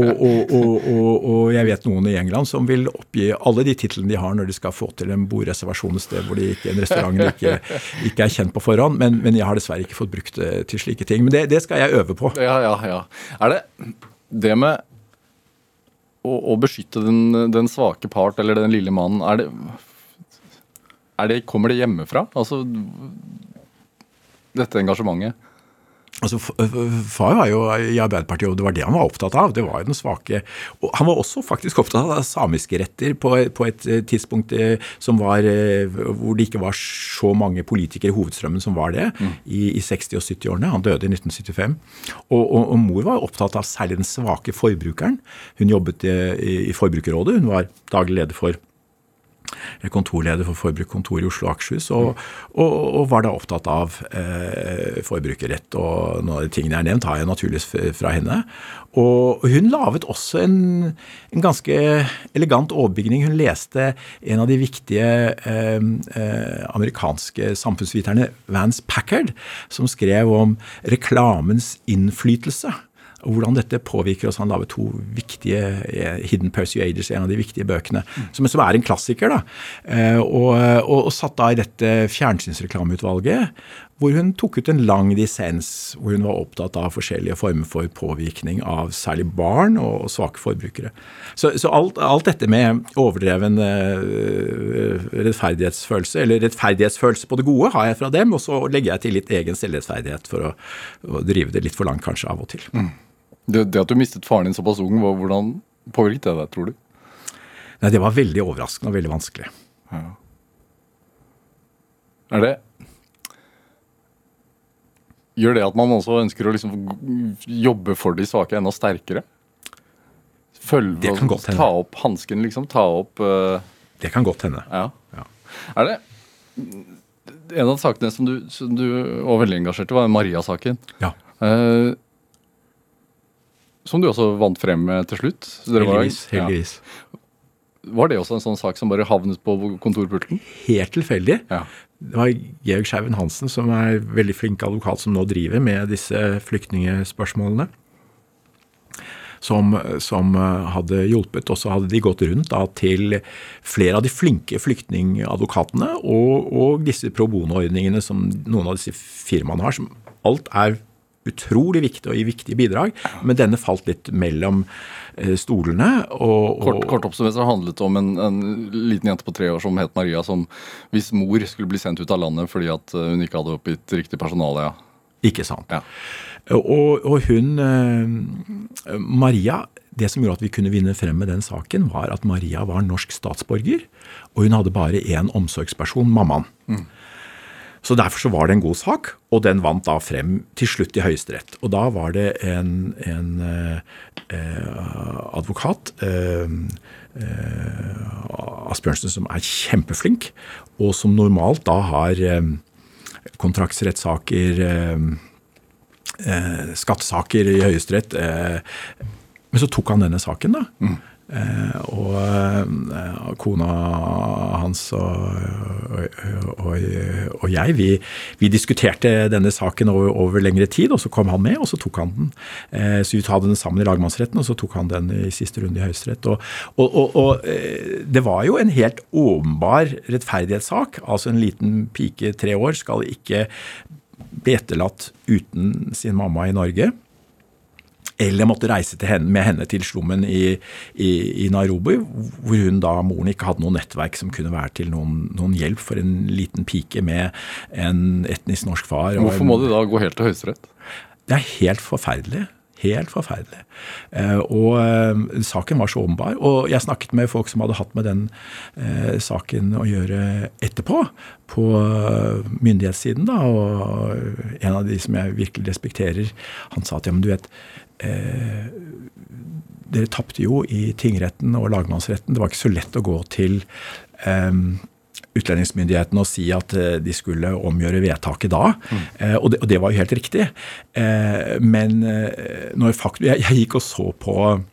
og, og, og, og, jeg vet noen i England som vil oppgi alle de titlene de har når de skal få til en bordreservasjon et sted hvor de ikke, en restaurant de ikke, ikke er kjent på forhånd. Men, men jeg har dessverre ikke fått brukt det til slike ting. Men det, det skal jeg øve på. Ja, ja, ja. Er det det med å, å beskytte den, den svake part, eller den lille mannen, er det, er det Kommer det hjemmefra? Altså dette engasjementet? Altså, Far var jo i Arbeiderpartiet, og det var det han var opptatt av. Det var jo den svake og Han var også faktisk opptatt av samiske retter på, på et eh, tidspunkt eh, som var, eh, hvor det ikke var så mange politikere i hovedstrømmen som var det, i, i 60- og 70-årene. Han døde i 1975. Og, og, og mor var opptatt av særlig den svake forbrukeren. Hun jobbet i, i Forbrukerrådet. Hun var daglig leder for kontorleder for Forbrukerkontoret i Oslo og Akershus, og, og, og var da opptatt av eh, forbrukerrett. Og noen av de tingene jeg har nevnt, har jeg naturligvis fra henne. Og hun laget også en, en ganske elegant overbygning. Hun leste en av de viktige eh, eh, amerikanske samfunnsviterne, Vance Packard, som skrev om reklamens innflytelse hvordan dette påvirker oss. Han laget to viktige eh, Hidden Persuaders, en av de viktige bøkene, som, som er en klassiker. da, Eh, og, og, og satt da i dette fjernsynsreklameutvalget, hvor hun tok ut en lang dissens, hvor hun var opptatt av forskjellige former for påvirkning av særlig barn og svake forbrukere. Så, så alt, alt dette med overdreven eh, rettferdighetsfølelse, eller rettferdighetsfølelse på det gode, har jeg fra dem, og så legger jeg til litt egen selvrettferdighet for å, å drive det litt for langt kanskje av og til. Det, det at du mistet faren din såpass ung, hvordan påvirket det deg, tror du? Nei, Det var veldig overraskende og veldig vanskelig. Ja. Er det Gjør det at man også ønsker å liksom jobbe for de svake enda sterkere? Følge, Det kan godt hende. Ta opp hansken, liksom? Ta opp uh... Det kan godt hende. Ja. Ja. Er det En av sakene som du, som du var veldig engasjert i, var Maria-saken. Ja, Eh, som du også vant frem med til slutt. Var- heldigvis. heldigvis. Ja. Var det også en sånn sak som bare havnet på kontorpulten? Helt tilfeldig. Ja. Det var Georg Scheiven Hansen, som er veldig flink advokat, som nå driver med disse flyktningspørsmålene. Som, som eh, hadde hjulpet, og så hadde de gått rundt da, til flere av de flinke flyktningadvokatene og, og disse pro bono-ordningene som noen av disse firmaene har, som alt er utrolig viktig og gir viktige bidrag, men denne falt litt mellom eh, stolene. Og, og, Kort, kort oppsummert så handlet det om en, en liten jente på tre år som het Maria, som hvis mor skulle bli sendt ut av landet fordi at eh, hun ikke hadde oppgitt riktig personale. Ja. Ikke sant. Ja. Og, og hun, eh, Maria, det som gjorde at vi kunne vinne frem med den saken, var at Maria var norsk statsborger, og hun hadde bare én omsorgsperson, mammaen. Så Derfor så var det en god sak, og den vant da frem til slutt i Høyesterett. Og da var det en, en eh, advokat, eh, eh, Asbjørnsen, som er kjempeflink, og som normalt da har eh, kontraktsrettssaker eh, eh, skattesaker i Høyesterett. Eh, men så tok han denne saken, da. Eh, og eh, kona hans og, og, og, og jeg, vi, vi diskuterte denne saken over, over lengre tid, og så kom han med, og så tok han den. Eh, så vi hadde den sammen i lagmannsretten, og så tok han den i siste runde i Høyesterett. Og, og, og, og eh, det var jo en helt åpenbar rettferdighetssak. Altså en liten pike, tre år, skal ikke bli etterlatt uten sin mamma i Norge. Eller måtte reise til henne, med henne til slummen i, i, i Nairobi, hvor hun da, moren ikke hadde noe nettverk som kunne være til noen, noen hjelp for en liten pike med en etnisk norsk far. og Hvorfor en- må de da gå helt til Høyesterett? det er helt forferdelig. Helt forferdelig. Eh, og eh, saken var så åpenbar. Og jeg snakket med folk som hadde hatt med den eh, saken å gjøre etterpå, på myndighetssiden. da, Og en av de som jeg virkelig respekterer, han sa at ja, men du vet eh, Dere tapte jo i tingretten og lagmannsretten. Det var ikke så lett å gå til eh, utlendingsmyndighetene og si at eh, de skulle omgjøre vedtaket da. Eh, og, det, og, det, var jo helt riktig. Eh, men når faktum jeg, jeg, gikk og så på eh,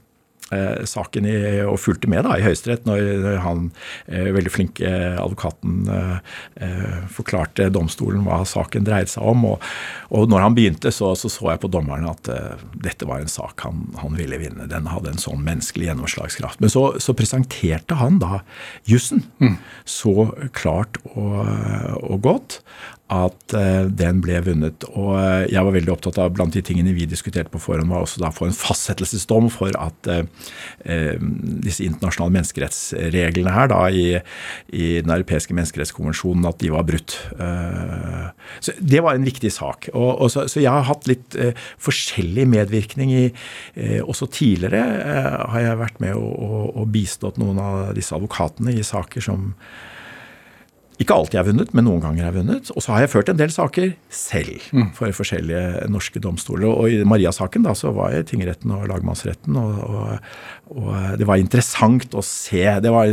saken i, og fulgte med da, i Høyesterett når han eh, veldig flinke advokaten eh, eh, forklarte domstolen hva saken dreide seg om. Og, og når han begynte, så, så, så jeg på dommeren at eh, dette var en sak han, han, ville vinne. Den hadde en sånn menneskelig gjennomslagskraft. Men så, så presenterte han da jussen mm. så klart og, og godt at uh, den ble vunnet. Og uh, jeg var veldig opptatt av blant de tingene vi diskuterte på forhånd, var også da å få en fastsettelsesdom for at eh, disse internasjonale menneskerettsreglene her da i, i, den europeiske menneskerettskonvensjonen at de var brutt. så Det var en viktig sak. Og, og så, så, jeg har hatt litt forskjellig medvirkning i Også tidligere har jeg vært med og, og, og bistått noen av disse advokatene i saker som ikke alltid jeg har vunnet, men noen ganger jeg har vunnet. Og så har jeg ført en del saker selv mm. for forskjellige norske domstoler. Og i Maria-saken da, så var jeg i tingretten og lagmannsretten, og, og, og, det var interessant å se. Det var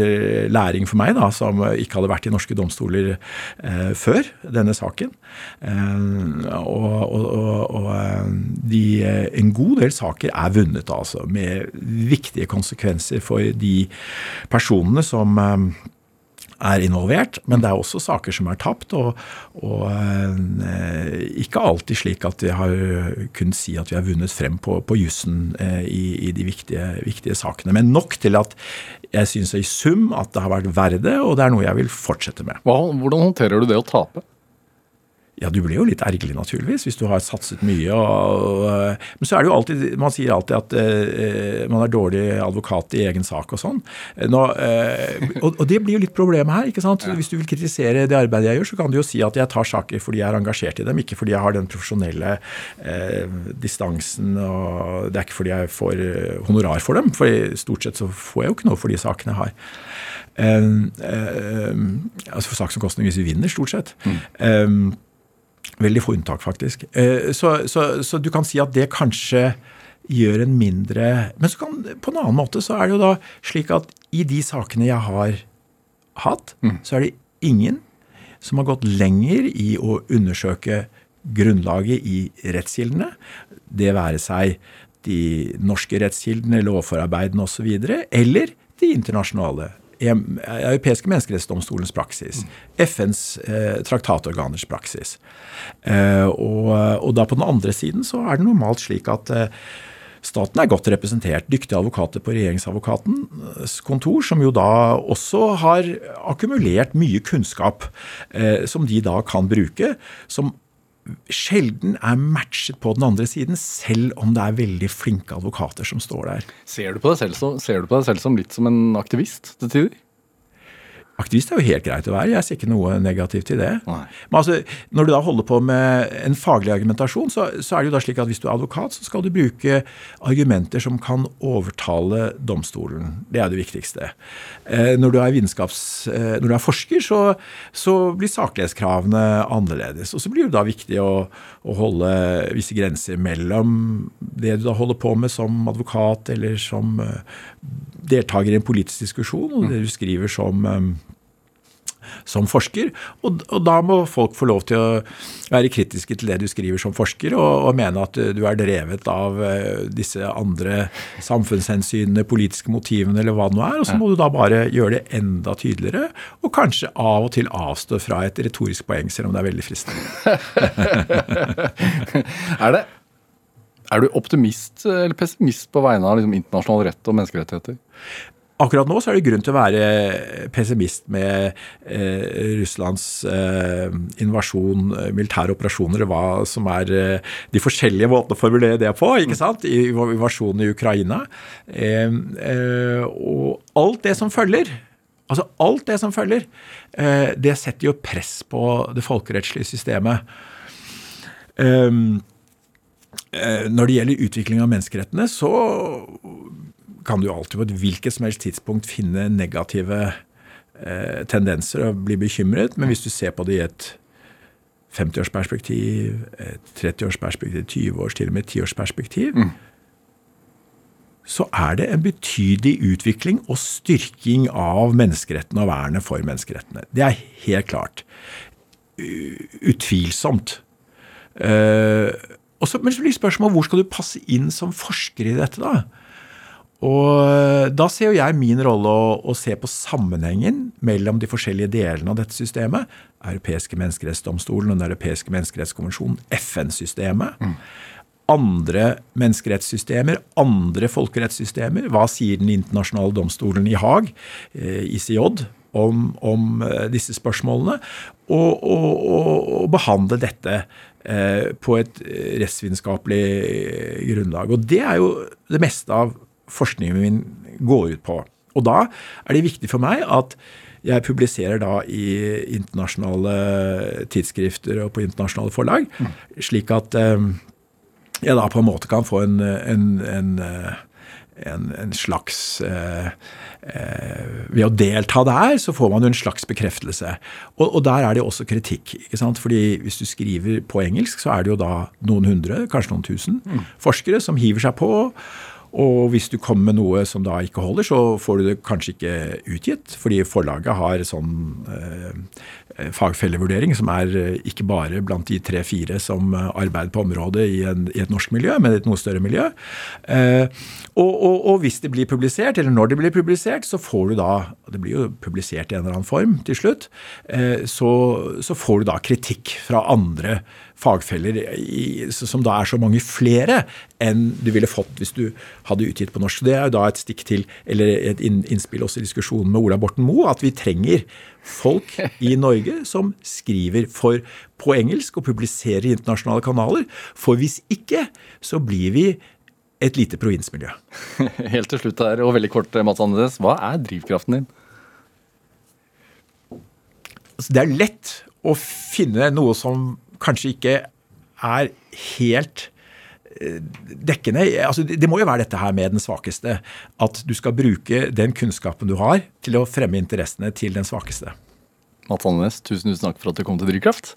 læring for meg, da, som ikke hadde vært i norske domstoler eh, før denne saken. Eh, og, og de, en god del saker er vunnet, altså, med viktige konsekvenser for de personene som eh, er involvert, men det er også saker som er tapt. Og, og eh, ikke alltid slik at vi har kunnet si at vi har vunnet frem på, på jussen eh, i, i, de viktige, viktige, sakene. Men nok til at jeg syns i sum at det har vært verdt og det er noe jeg vil fortsette med. Hvordan håndterer du det å tape? Ja, du blir jo litt ergerlig, naturligvis, hvis du har satset mye. Og, og, men så er det jo alltid Man sier alltid at uh, man er dårlig advokat i egen sak og sånn. Nå, uh, og, og, det blir jo litt problemet her. ikke sant? Hvis du vil kritisere det arbeidet jeg gjør, så kan du jo si at jeg tar saker fordi jeg er engasjert i dem, ikke fordi jeg har den profesjonelle uh, distansen. og Det er ikke fordi jeg får eh, honorar for dem, for stort sett så får jeg jo ikke noe for de sakene jeg har. Altså for saksomkostninger hvis vi vinner, stort sett. Mm. Veldig få unntak, faktisk. Eh, så, så, så, du kan si at det kanskje gjør en mindre Men så kan, på en annen måte så er det jo da slik at i de sakene jeg har hatt, mm. så er det ingen som har gått lenger i å undersøke grunnlaget i rettskildene. Det være seg de norske rettskildene, lovforarbeidene osv., eller de internasjonale europeiske menneskerettsdomstolens praksis. FNs eh, traktatorganers praksis. Eh, og, og, da på den andre siden så er det normalt slik at eh, Staten er godt representert. Dyktige advokater på regjeringsadvokatens kontor, som jo da også har akkumulert mye kunnskap eh, som de da kan bruke. Som sjelden er matchet på den andre siden, selv om det er veldig flinke advokater som står der. Ser du på deg selv som, deg selv som litt som en aktivist til tider? Aktivist er jo helt greit å være, jeg ser ikke noe negativt i det. Nei. Men altså, når du da holder på med en faglig argumentasjon, så, så, er det jo da slik at hvis du er advokat, så skal du bruke argumenter som kan overtale domstolen. Det er det viktigste. Eh, når du er, eh, når du er forsker, så, så, blir saklighetskravene annerledes. Og så blir det da viktig å, å holde visse grenser mellom det du da holder på med som advokat eller som eh, deltaker i en politisk diskusjon, og det du skriver som som forsker. Og, og, da må folk få lov til å være kritiske til det du skriver som forsker, og, og mene at du er drevet av uh, disse andre samfunnshensynene, politiske motivene eller hva det nå er. Og så må du da bare gjøre det enda tydeligere, og kanskje av og til avstå fra et retorisk poeng, selv om det er veldig fristende. *laughs* er det er du optimist eller pessimist på vegne av liksom, internasjonal rett og menneskerettigheter? Akkurat nå så er det grunn til å være pessimist med eh, Russlands eh, invasjon, eh, militære operasjoner, hva som er eh, de forskjellige måtene å formulere det på. ikke sant? I, invasjonen i Ukraina. Eh, eh, og alt det som følger. Altså alt det som følger, det setter jo press på det folkerettslige systemet. når det gjelder utvikling av menneskerettene, så kan du alltid på et hvilket som helst tidspunkt finne negative eh, tendenser og bli bekymret. Men hvis du ser på det i et 50-årsperspektiv, et 30-årsperspektiv, 20-års, til og med 10-årsperspektiv, mm. så er det en betydelig utvikling og styrking av menneskerettene og vernet for menneskerettene. Det er helt klart. Utvilsomt. Uh, også, men så blir spørsmålet hvor skal du passe inn som forsker i dette, da? Og eh, Da ser jo jeg min rolle å, å, se på sammenhengen mellom de forskjellige delene av dette systemet. Europeiske menneskerettsdomstolen og Den europeiske menneskerettskonvensjonen, FN-systemet. Mm. Andre menneskerettssystemer, andre folkerettssystemer. Hva sier Den internasjonale domstolen i Haag, eh, ICJ, om, om eh, disse spørsmålene? Og, og, og, behandle dette på et rettsvitenskapelig grunnlag. Og det er jo det meste av forskningen min går ut på. Og da er det viktig for meg at jeg publiserer da i internasjonale tidsskrifter og på internasjonale forlag, mm. slik at um, jeg da på en måte kan få en, en, en, en, en slags eh, eh, Ved å delta der, så får man jo en slags bekreftelse. Og, og, der er det også kritikk. ikke sant? Fordi hvis du skriver på engelsk, så er det jo da noen hundre, kanskje noen tusen, mm. forskere som hiver seg på og hvis du kommer med noe som da ikke holder, så får du det kanskje ikke utgitt. Fordi forlaget har sånn eh, fagfellevurdering som er eh, ikke bare blant de tre-fire som eh, arbeider på området i, en, i, et norsk miljø, men et noe større miljø. Eh, og, og, og, hvis det blir publisert, eller når det blir publisert, så får du da Det blir jo publisert i en eller annen form til slutt. Eh, så, så får du da kritikk fra andre fagfeller i, som da er så mange flere enn du ville fått hvis du hadde utgitt på norsk. Det er jo da et stikk til, eller et innspill også i diskusjonen med Ola Borten Moe, at vi trenger folk i Norge som skriver for, på engelsk og publiserer i internasjonale kanaler. For hvis ikke, så blir vi et lite provinsmiljø. *laughs* Helt til slutt her, og veldig kort, Mats Andenes. Hva er drivkraften din? Altså, det er lett å finne noe som kanskje ikke er helt eh, dekkende. Altså, det må jo være dette her med den svakeste. At du skal bruke den kunnskapen du har, til å fremme interessene til den svakeste. Mats Andenes, tusen, tusen takk for at du kom til Drivkraft.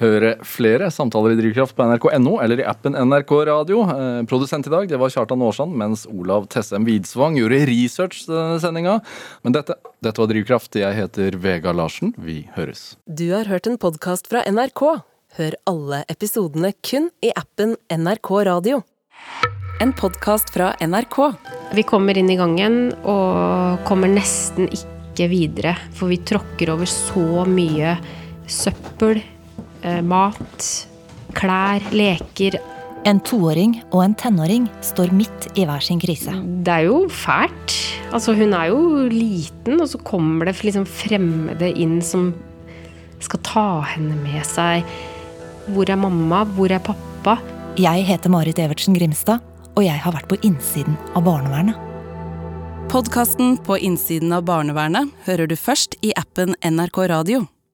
Høre flere samtaler i Drivkraft på nrk.no eller i appen NRK Radio. Eh, produsent i dag det var Kjartan Aarsand, mens Olav Tessem Widsvang gjorde research til denne sendinga. Men dette, dette var Drivkraft. Jeg heter Vega Larsen. Vi høres. Du har hørt en podkast fra NRK. Hør alle episodene kun i appen NRK Radio. En podkast fra NRK. Vi kommer inn i gangen og kommer nesten ikke videre, for vi tråkker over så mye søppel, eh, mat, klær, leker. En toåring og en tenåring står midt i hver sin krise. Det er jo fælt. Altså, hun er jo liten, og så kommer det liksom fremmede inn som skal ta henne med seg hvor er mamma? Hvor er pappa? Jeg heter Marit Evertsen Grimstad, og jeg har vært på innsiden av barnevernet. Podkasten På innsiden av barnevernet hører du først i appen NRK Radio.